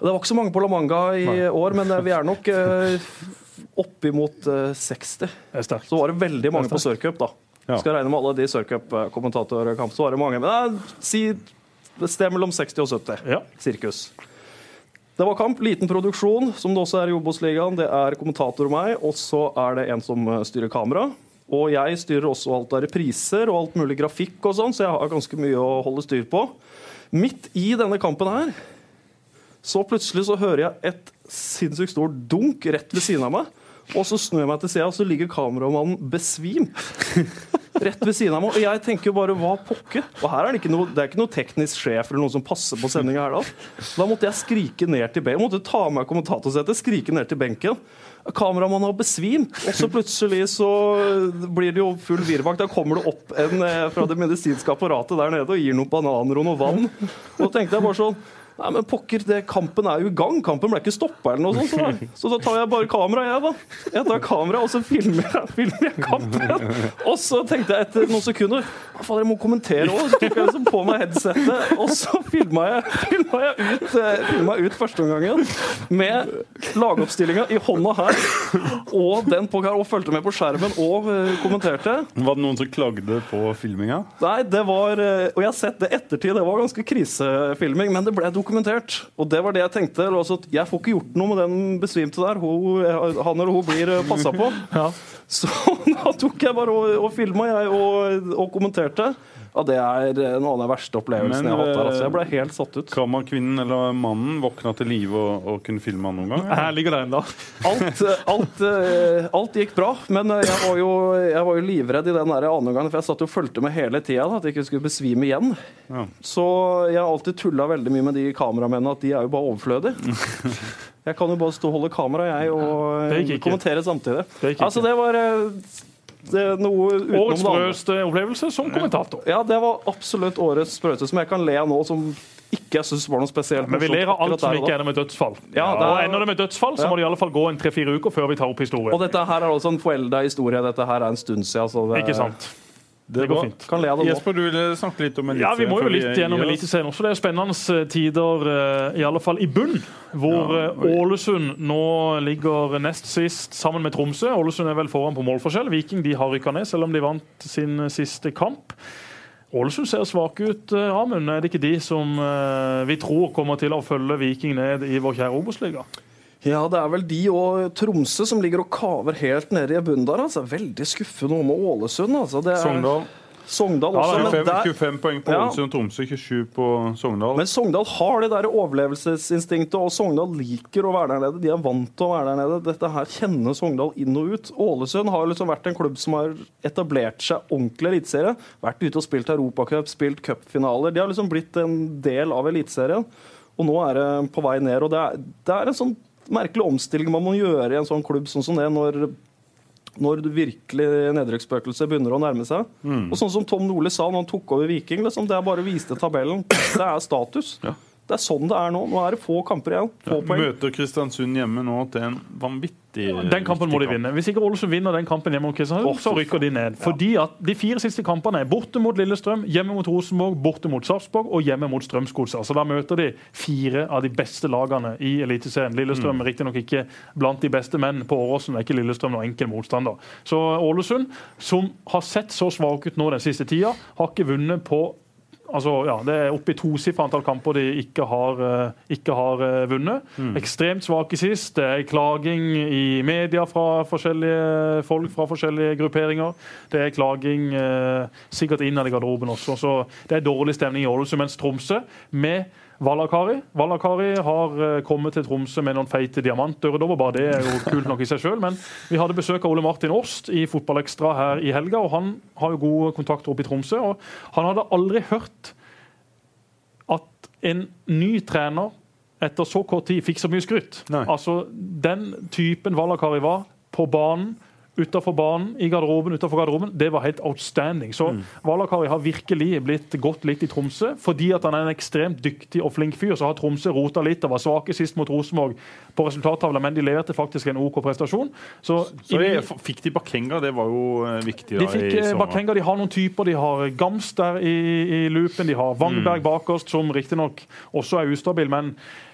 det var ikke så mange på La Manga i år, men øh, vi er nok øh, oppimot øh, 60. Det er. Så var det veldig mange på Sørcup, da. Ja. Skal regne med alle de Sørcup-kommentatorkamp, så var det mange. Men det er, si et sted mellom 60 og 70. Ja. Sirkus. Det var kamp, liten produksjon, som det også er i Obos-ligaen. Det er kommentator og meg, og så er det en som eh, styrer kamera. Og jeg styrer også alt av repriser og alt mulig grafikk og sånn, så jeg har ganske mye å holde styr på. Midt i denne kampen her, så plutselig så hører jeg et sinnssykt stort dunk rett ved siden av meg. Og så snur jeg meg til sida, og så ligger kameramannen besvimt rett ved siden av meg. Og jeg tenker jo bare hva pokker? Og her er det ikke noe, det er ikke noe teknisk sjef eller noen som passer på sendinga her da. Da måtte jeg skrike ned til benken. Jeg måtte ta av meg kommentatorsetet, skrike ned til benken. Kameramannen har besvimt, og så plutselig så blir det jo full virvakt. Da kommer det opp en eh, fra det medisinske apparatet der nede og gir noen bananer og noe vann. Og da tenkte jeg bare sånn Nei, men pokker, det, kampen er jo i gang. Kampen ble ikke stoppa eller noe sånt. Så, da, så da tar jeg bare kamera, jeg, da. Jeg tar kamera, og så filmer jeg, filmer jeg kampen. Og så tenkte jeg etter noen sekunder faen, jeg må kommentere òg. Så tok jeg liksom på meg headsetet, og så filma jeg, jeg ut, eh, filma ut førsteomgangen med lagoppstillinga i hånda her, og den på og fulgte med på skjermen og eh, kommenterte. Var det noen som klagde på filminga? Nei, det var eh, Og jeg har sett det ettertid, det var ganske krisefilming, men det ble dokumentert. Og det var det jeg tenkte. Altså, jeg får ikke gjort noe med den besvimte der. Hun, eh, han eller hun blir passa på. Ja. Så da tok jeg bare og, og filma, og, og kommenterte. Ja, det er noen av den verste opplevelsen Men, jeg har hatt der. Altså. eh, Jeg ble helt satt ut. Kammerkvinnen eller mannen våkna til live og, og kunne filme han noen gang? Her ligger det ennå. Alt, alt, eh, alt gikk bra, men eh, jeg var jo, jeg var jo livredd i den der andre gangen, for jeg satt jo og fulgte med hele tida, at jeg ikke skulle besvime igjen. Ja. Så jeg har alltid tulla veldig mye med de kameramennene, at de er jo bare overflødige. Jeg kan jo bare stå og holde kamera, jeg, og eh, ikke. kommentere samtidig. Det gikk Altså, det var eh, det, noe utenom Årets sprøeste opplevelse som kommentator. Ja, det var absolutt årets sprøeste, som jeg kan le av nå, som ikke jeg syns var noe spesielt. Men vi ler av alt som ikke ender med dødsfall. Ja, det er- Og ender det med dødsfall, så Ja. må det i alle fall gå en tre-fire uker før vi tar opp historien. Og dette her er også en forelda historie. Dette her er en stund siden. Så det, Ikke sant? Det Det går fint. Kan le av det nå. Jesper, du ville snakke litt om Ja, Vi må jo litt gjennom. Eliteserien også. Det er spennende tider, eh, i alle fall i bunn. Hvor Ja, eh, Ålesund nå ligger nest sist sammen med Tromsø. Ålesund er vel foran på målforskjell. Viking de har rykka ned, selv om de vant sin siste kamp. Ålesund ser svake ut, eh, Amund. Er det ikke de som eh, vi tror kommer til å følge Viking ned i vår kjære Obos-liga? Ja, det er vel de og Tromsø som ligger og kaver helt nede i bunnen der. Altså. Veldig skuffende om Ålesund. Altså. Det er, Sogndal. Sogndal Ja, også. det men, 25, der, 25 poeng på Ja. og Tromsø 27 på Sogndal. men Sogndal har det der overlevelsesinstinktet, og Sogndal liker å være der nede. De er vant til å være der nede. Dette her kjenner Sogndal inn og ut. Ålesund har liksom vært en klubb som har etablert seg ordentlig eliteserie. Vært ute og spilt Europacup, spilt cupfinaler. De har liksom blitt en del av Eliteserien. Og nå er det på vei ned. og Det er, det er en sånn merkelig omstilling man må gjøre i en sånn klubb sånn som det, når når virkelig nedrykksspøkelset begynner å nærme seg. Mm. Og sånn som Tom Nordli sa når han tok over Viking, liksom, det er bare å vise til tabellen. Det er status. Det er sånn det er nå. Nå er det få kamper igjen. Få poeng. Møter Kristiansund hjemme nå til en vanvittig Den kampen må de vinne. Hvis ikke Ålesund vinner den kampen hjemme mot Kristiansund, oh, så rykker de ned. Fordi at De fire siste kampene er borte mot Lillestrøm, hjemme mot Rosenborg, borte mot Sarpsborg og hjemme mot Strømsgodset. Så da møter de fire av de beste lagene i Eliteserien. Lillestrøm er riktignok ikke blant de beste, men på Åråsen er ikke Lillestrøm noen enkel motstander. Så Ålesund, som har sett så svak ut nå den siste tida, har ikke vunnet på Altså, ja, Det er oppe i tosifra antall kamper de ikke har, eh, ikke har vunnet. vunnet. Ekstremt svake sist. Det er klaging i media fra forskjellige folk fra forskjellige grupperinger. Det er klaging eh, sikkert innad i garderoben også. Så det er dårlig stemning i Ålesund. Mens Tromsø, med Valakari Valakari har eh, kommet til Tromsø med noen feite diamantdører. Bare det er jo kult nok i seg sjøl. Men vi hadde besøk av Ole Martin Åst i Fotballekstra her i helga. og Han har jo gode kontakter oppe i Tromsø. og Han hadde aldri hørt at en ny trener etter så kort tid fikk så mye skryt. Nei. Altså, Den typen Valakari var på banen, utafor banen, i garderoben, utenfor garderoben, det var helt outstanding. Så Mm. Valakari har virkelig blitt godt likt i Tromsø. Fordi at han er en ekstremt dyktig og flink fyr, så har Tromsø rota litt og var svake sist mot Rosenborg på resultattavla, men de leverte faktisk en OK prestasjon. Så, Så i- jeg, fikk de Bakenga, det var jo viktig da, de fikk i eh, sommer. Bakenga, de har noen typer. De har Gams der i, i loopen. De har Wangberg bakerst, som riktignok også er ustabil, men eh,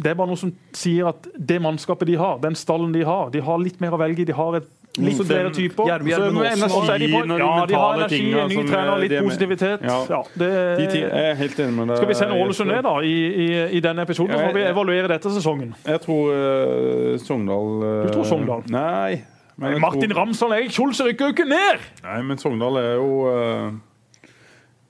det er bare noe som sier at det mannskapet de har, den stallen de har, de har litt mer å velge i. De har et litt Så flere typer. Gjermund Så Gjermund også, de på- ja, de har energi, en ny trener, eh, litt positivitet. Ja. Ja, det, De er helt enig med deg. skal vi sende. Ålesund ned da, i, i, i denne episoden? Så får vi evaluere dette sesongen. Jeg tror uh, Sogndal uh, Du tror Sogndal? Nei. Men Martin tror, Ramsdal og Erik rykker jo ikke ned! nei, men Sogndal er jo eh,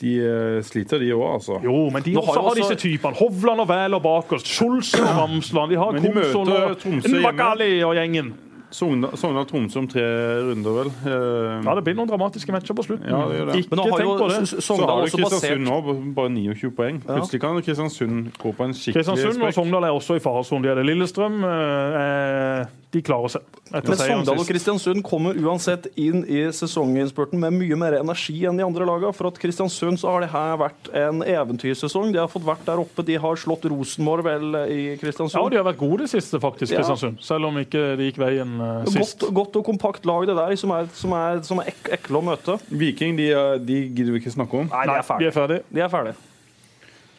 De eh, sliter, de òg, altså. Jo, men de har også har også- disse typene. Hovland og Wæler oss. Skjolse og Ramsland. De har Komsol og. Mbakali og gjengen. Sogndal- Sogndal-Tromsø om tre runder, vel. Eh, Ja, det blir noen dramatiske matcher på slutten. Ja, det det. Ikke Men nå har tenk jo på det. Så har du Kristiansund nå, bare 29 poeng. Plutselig kan Kristiansund gå på en skikkelig Kristiansund og. Sogndal er også i faresonen. De er det. Lillestrøm eh, de klarer seg. Men Sogndal og. Kristiansund kommer uansett inn i sesonginnspurten med mye mer energi enn de andre lagene. For at Kristiansund så har det her vært en eventyrsesong. De har fått vært der oppe. De har slått Rosenborg vel i Ja, og de har vært gode det siste, faktisk, Ja. Kristiansund. Selv om ikke det gikk veien eh, sist. Godt, godt og kompakt lag det der, som er, som er, som er ek ekle å møte. Viking de, de gidder vi ikke snakke om. Nei, de er ferdige. De er ferdige.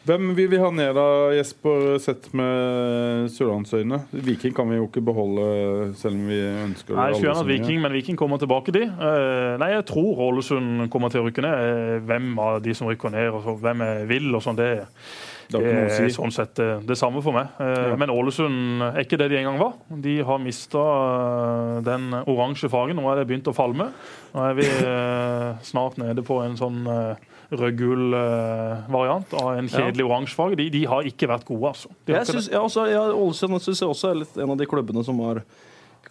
Hvem vil vi ha ned da, Jesper, sett med sørlandsøyne? Viking kan vi jo ikke beholde selv om vi ønsker Nei, det alle Viking, men Viking kommer tilbake, de. Eh, nei, jeg tror Ålesund kommer til å rykke ned. Eh, hvem av de som rykker ned, og så, hvem jeg vil og sånn, det, Det det er si. sånn sett det, det samme for meg. Eh, Ja. Men Ålesund er ikke det de en gang var. De har mista den oransje fargen. Nå er det begynt å falme. Nå er vi eh, snart nede på en sånn rød-gul variant av en kjedelig oransje farge. De, de har ikke vært gode, altså. Jeg synes, ja, altså, ja, Ålesund synes jeg også er litt, en av de klubbene som har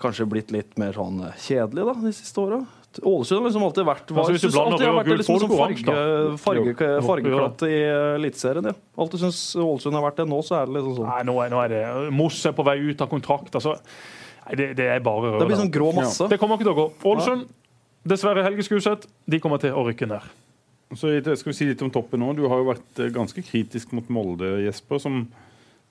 kanskje blitt litt mer sånn eh, kjedelig da, de siste åra. Ålesund har liksom alltid vært var, Altså, alltid har vært liksom sånn farge, farge, fargeklatt i eh, Eliteserien. Ja. Alltid syns Ålesund har vært det. Nå så er det liksom sånn. Nei, nå er, nå er det Moss er på vei ut av kontrakt. Altså, nei, det, det er bare rør. Det blir sånn grå masse. Det kommer ikke til å gå. Ålesund dessverre Helge Skuseth, de kommer til å rykke ned. Så skal vi si litt om toppen nå. Du har jo vært eh, ganske kritisk mot Molde, Jesper. som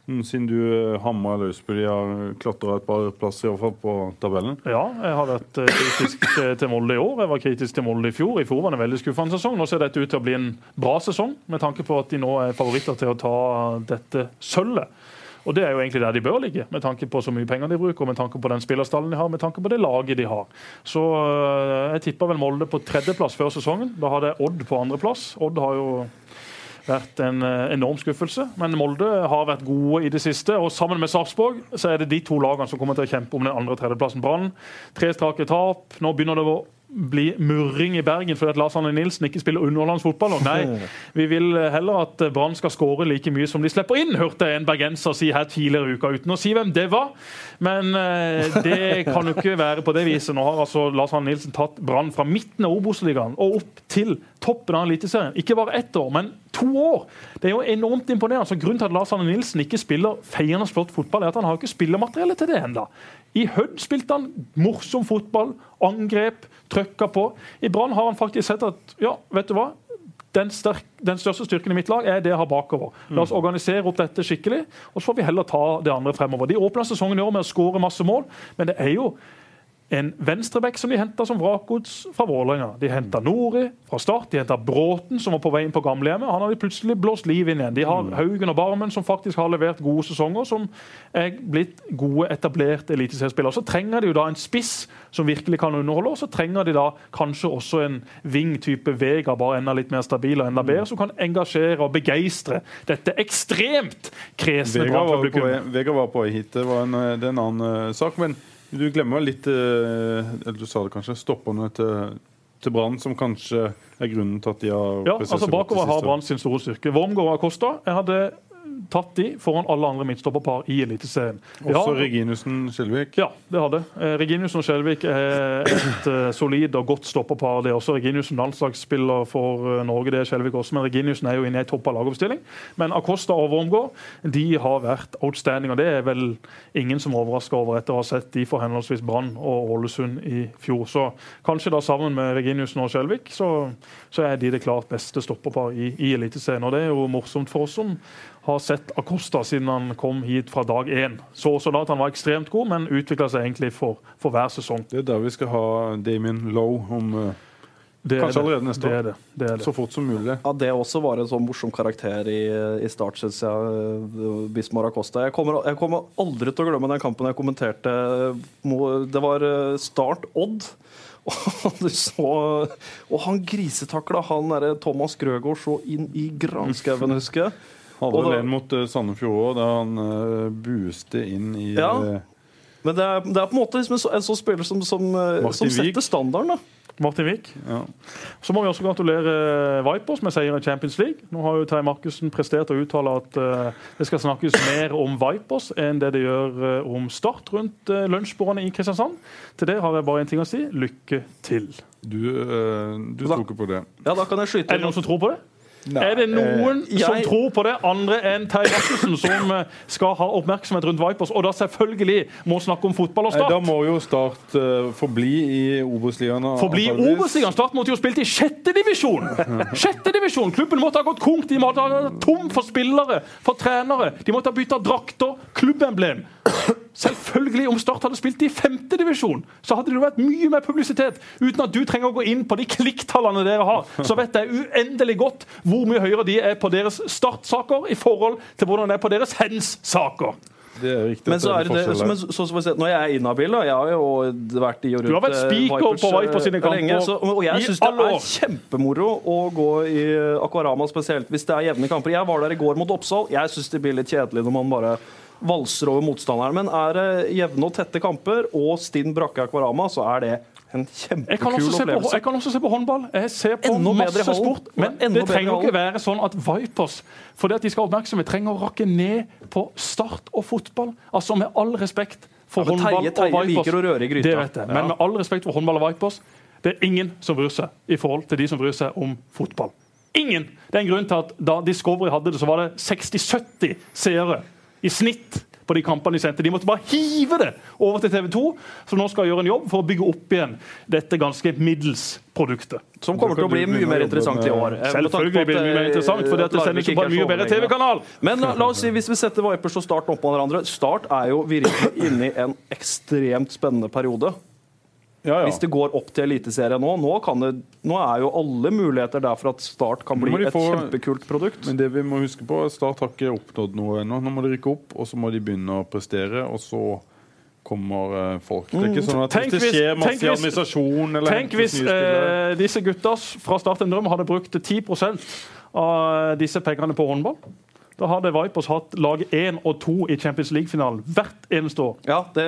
mm, siden du eh, hamra løs på de har klatra et par plasser i hvert fall på tabellen. Ja, jeg har vært eh, kritisk til- Molde i år. Jeg var kritisk til Molde i fjor. I fjor var det en veldig skuffende sesong. Nå ser dette ut til å bli en bra sesong, med tanke på at de nå er favoritter til å ta dette sølvet. Og det er jo egentlig der de bør ligge, med tanke på så mye penger de bruker, med tanke på den spillerstallen de har, med tanke på det laget de har. Så øh, jeg tippa vel Molde på tredjeplass før sesongen. Da hadde jeg Odd på andreplass. Odd har jo vært en eh, enorm skuffelse, men Molde har vært gode i det siste. og Sammen med Sarpsborg så er det de to lagene som kommer til å kjempe om den andre- og tredjeplassen. Brann, tre strake tap. Nå begynner det å bli murring i Bergen fordi at Lars Arne Nilsen ikke spiller underlandsfotball. Nei, vi vil heller at Brann skal skåre like mye som de slipper inn, hørte jeg en bergenser si her tidligere i uka, uten å si hvem det var. Men eh, det kan jo ikke være på det viset. Nå har altså Lars Arne Nilsen tatt Brann fra midten av Obos-ligaen og opp til toppen av Eliteserien. Ikke bare ett år, men to år. Det er jo enormt imponerende. Så Grunnen til at Lars Arne Nilsen ikke spiller feiende flott fotball, er at han har ikke spillermateriale til det ennå. I Hødd spilte han morsom fotball, angrep, trøkka på. I Brann har han faktisk sett at ja, vet du hva? Den, sterk, den, største styrken i mitt lag er det jeg har bakover. La oss organisere opp dette skikkelig, og så får vi heller ta det andre fremover. De åpna sesongen i år med å skåre masse mål, men det er jo en venstreback som de henta som vrakgods fra Vålerenga. De henta Nori fra start, de henta Bråten, som var på vei inn på gamlehjemmet. Han har de plutselig blåst liv inn igjen. De har Haugen og Barmen, som faktisk har levert gode sesonger, som er blitt gode, etablerte eliteseriespillere. Så trenger de jo da en spiss som virkelig kan underholde, og så trenger de da kanskje også en ving-type Vega, bare enda litt mer stabil og enda bedre, som kan engasjere og begeistre dette ekstremt kresne Vega var, på vei, Brann-publikum. Vegard var på vei hit. Det var en, eh, det er en annen uh, sak. Men du glemmer litt eh, eller Du sa det kanskje. Stopperne til, til Brann, som kanskje er grunnen til at de har Ja, altså Bakover har. Brann sin store styrke. Wormgård og Acosta. Jeg hadde tatt de foran alle andre midtstopperpar i Eliteserien. Også Reginussen Skjelvik. ja, det hadde. Eh, Reginusen og Skjelvik er et eh, solid og godt stopperpar. Det er også Reginiussen landslagsspiller for eh, Norge, det er Skjelvik også, men Reginusen er jo inne i en topp av lagoppstilling. Men Acosta og Wormgård de har vært outstanding, og det er vel ingen som overrasker over etter å ha sett de for henholdsvis Brann og Ålesund i fjor. Så kanskje da sammen med Reginusen og Skjelvik, så, så er de det klart beste stopperpar i, i Eliteserien. Og det er jo morsomt for oss som har sett Acosta siden han kom hit fra dag én. Så også da at han var ekstremt god, men utvikla seg egentlig for, for hver sesong. Det er der vi skal ha Damien Lowe om eh, Det Kanskje det. allerede neste det år. er det. det, er det. så fort som mulig. Ja, Det også var en sånn morsom karakter i, i start, syns jeg. eh, Bismar Acosta. Jeg kommer, jeg kommer aldri til å glemme den kampen jeg kommenterte. Det var eh, Start Odd. Og du så Og han grisetakla han derre Thomas Grøgaard så inn i granskauen, husker jeg. Hadde vel en mot uh, Sandefjord òg, da han booste buste inn i Ja. eh, Men det er, det er på en måte liksom en, så, en sånn spiller som, som, eh, som setter standarden. da. Martin Wiik. ja. Så må vi også gratulere Vipers med seier i Champions League. Nå har jo Terje Markussen prestert å uttale at uh, det skal snakkes mer om Vipers enn det det gjør uh, om Start rundt uh, lunsjbordene i Kristiansand. Til det har jeg bare en ting å si. Lykke til. Du, uh, du Da- tror ikke på det? Ja, da kan jeg skyte Er det noen som tror på det? Er det noen eh, som jeg- tror på det, andre enn Terje Markussen, som eh, skal ha oppmerksomhet rundt Vipers, og da selvfølgelig må snakke om fotball og Start? da må jo Start uh, forbli i Obos-ligaen. Forbli i. Obos-ligaen. Start måtte jo spilt i sjette divisjon! Sjette divisjon! Klubben måtte ha gått konk. De måtte ha tom for spillere, for trenere. De måtte ha bytta drakter, klubbemblem. Selvfølgelig, om Start hadde spilt i femte divisjon, så hadde det vært mye mer publisitet. Uten at du trenger å gå inn på de klikktallene dere har, så vet jeg uendelig godt hvor mye høyere de er på deres startsaker i forhold til hvordan det er på deres hens-saker. Det er riktig. Men så er det, så, men så, så. Når jeg er inhabil, da Jeg har jo vært i og rundt Du har vært spiker speaker Vipers, på Vipers sine eh, kamper lenge, så, og jeg syns det er kjempemoro å gå i eh, Aquarama, spesielt hvis det er jevne kamper. Jeg var der i går mot Oppsal. Jeg syns det blir litt kjedelig når man bare valser over motstanderen. Men er det jevne og tette kamper og stinn brakke akvarama, så er det en kjempekul opplevelse. jeg kan også se på håndball. Jeg ser på Enda masse sport. Men det trenger ikke være sånn at Vipers for det at de skal ha oppmerksomhet, trenger å rakke ned på start og fotball. Altså Med all respekt for Ja, håndball teie, teie, og Vipers. Det vet jeg. Men Ja. med all respekt for håndball og Vipers, det er ingen som bryr seg i forhold til de som bryr seg om fotball. Ingen! Det er en grunn til at da Discovery hadde det, så var det 60-70 seere i snitt på de kampene de sendte. De måtte bare hive det over til TV 2, som nå skal gjøre en jobb for å bygge opp igjen dette ganske middels produktet. Som kommer til å bli mye mer interessant i år. Eh, Selvfølgelig blir det mye mer interessant, for det sender ikke bare mye bedre TV-kanal. Men la, la, oss si, hvis vi setter Vipers og Start oppå hverandre Start er jo virkelig inne i en ekstremt spennende periode. Ja, ja. Hvis det går opp til Eliteserien nå, nå, kan det, nå er jo alle muligheter der for at Start kan bli et få- kjempekult produkt. Men det vi må huske på, Start har ikke oppnådd noe ennå. Nå må de rykke opp, og så må de begynne å prestere, og så kommer eh, folk. Det er ikke sånn at Tenk hvis det skjer masse hvis- administrasjon eller Tenk hvis eh, disse gutta fra Start en drøm hadde brukt 10 av disse pengene på håndball. Da hadde Vipers hatt lag 1 og 2 i Champions League-finalen hvert eneste år. Ja, det,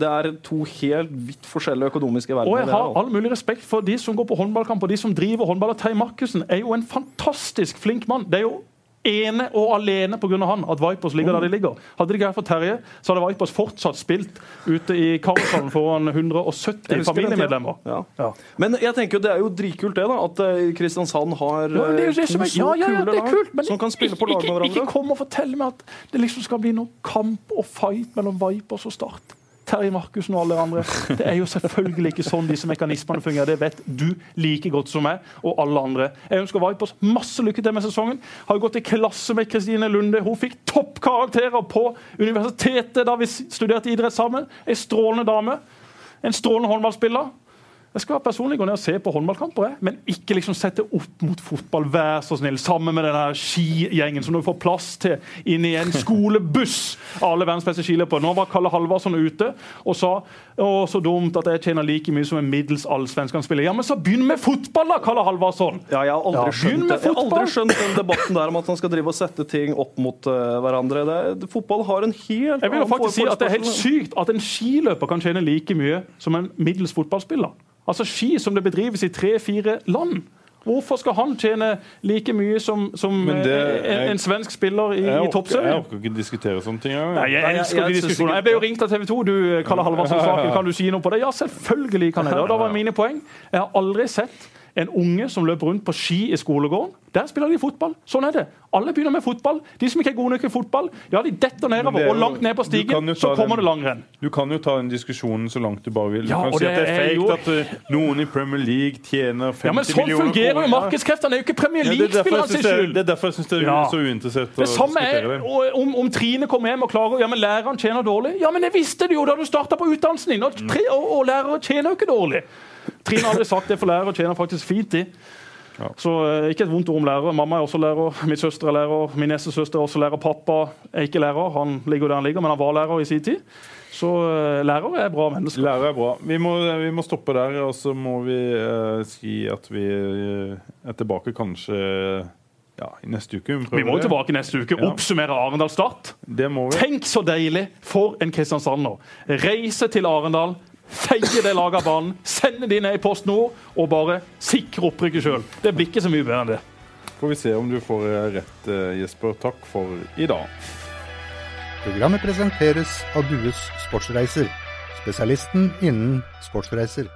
det er to helt vidt forskjellige økonomiske verdener. Og jeg har all mulig respekt for de som går på håndballkamp, og de som driver håndball. Terje Markussen er jo en fantastisk flink mann. Det er jo ene og alene pga. han at Vipers ligger der de ligger. Hadde det ikke vært for Terje, så hadde Vipers fortsatt spilt ute i Karlshallen foran 170 familiemedlemmer. Ja. Ja. Men jeg tenker jo det er jo dritkult det, da. At eh, Kristiansand har Ja, det er jo eh, det som er, ja, ja, ja, det er kult, men som kan spille på lag med ikke, ikke kom og fortell meg at det liksom skal bli noe kamp og fight mellom Vipers og Start. Terje Markussen og alle andre. Det er jo selvfølgelig ikke sånn disse mekanismene fungerer. Det vet du like godt som meg og alle andre. Jeg ønsker Vipers masse lykke til med sesongen. Har gått i klasse med Kristine Lunde. Hun fikk toppkarakterer på universitetet da vi studerte idrett sammen. Ei strålende dame. En strålende håndballspiller. Jeg skal personlig gå ned og se på håndballkamper, men ikke liksom sette opp mot fotball. Vær så snill. Sammen med den her skigjengen som du får plass til inn i en skolebuss. Alle verdens beste skiløpere. Nå var Kalle Halvarsson ute og sa å, så dumt at jeg tjener like mye som en middels allsvensk kan spille. Ja, men så begynn med fotball, da, Kalle Halvarsson! Ja, jeg har aldri, Ja, skjønt, jeg har aldri skjønt den debatten der om at han skal drive og sette ting opp mot uh, hverandre. Det, det, fotball har en helt Jeg vil jo faktisk si at Det er helt sykt at en skiløper kan tjene like mye som en middels fotballspiller. Altså ski som det bedrives i tre-fire land. Hvorfor skal han tjene like mye som, som det- jeg, en, en svensk spiller i, i toppserien? jeg orker ikke diskutere sånne ting. Nei, jeg Nei, jeg- elsker jeg de diskusjonene. Jeg ble jo ringt av TV 2. Du, Kalle Halvorsen-saken, kan du si noe på det? Ja, selvfølgelig kan jeg det. Og da var mine poeng. Jeg har aldri sett en unge som løper rundt på ski i skolegården. Der spiller de fotball. Sånn er det. Alle begynner med fotball. De som ikke er gode nok i fotball, ja, de detter nedover. er Og langt ned på stigen, så kommer den- det langrenn. Du kan jo ta den diskusjonen så langt du bare vil. Du Ja, kan si at det er fake jo- at uh, noen i Premier League tjener 50 Ja, men sånn millioner fungerer jo markedskreftene. Det er jo ikke Premier er League-spillerne sin skyld. det er derfor jeg syns det er så uinteressert å Det samme er om, om Trine kommer hjem og klager ja, men læreren tjener dårlig. Ja, men jeg visste det jo da du starta på utdannelsen din! Og, og lærere tjener jo ikke dårlig. Trine har aldri sagt det, for lærere tjener faktisk fint, i. Ja. Så eh, ikke et vondt ord om lærere. Mamma er også lærer, min søster er lærer, min neste søster er også lærer. Pappa er ikke lærer, han ligger der han ligger, men han var lærer i sin tid. Så eh, lærere er bra mennesker. Lærere er bra. Vi må, vi må stoppe der, og så må vi uh, si at vi er tilbake kanskje ja, i neste uke. Vi, Vi må tilbake neste uke. Oppsummere Arendal Start. Det må vi. Tenk så deilig for en kristiansander. Reise til Arendal, feie det laget av banen, sende de ned i Post Nord og bare sikre opprykket sjøl. Det blir ikke så mye bedre enn det. Får vi se om du får eh, rett, eh, Jesper. Takk for i dag. Programmet presenteres av Dues Sportsreiser, spesialisten innen sportsreiser.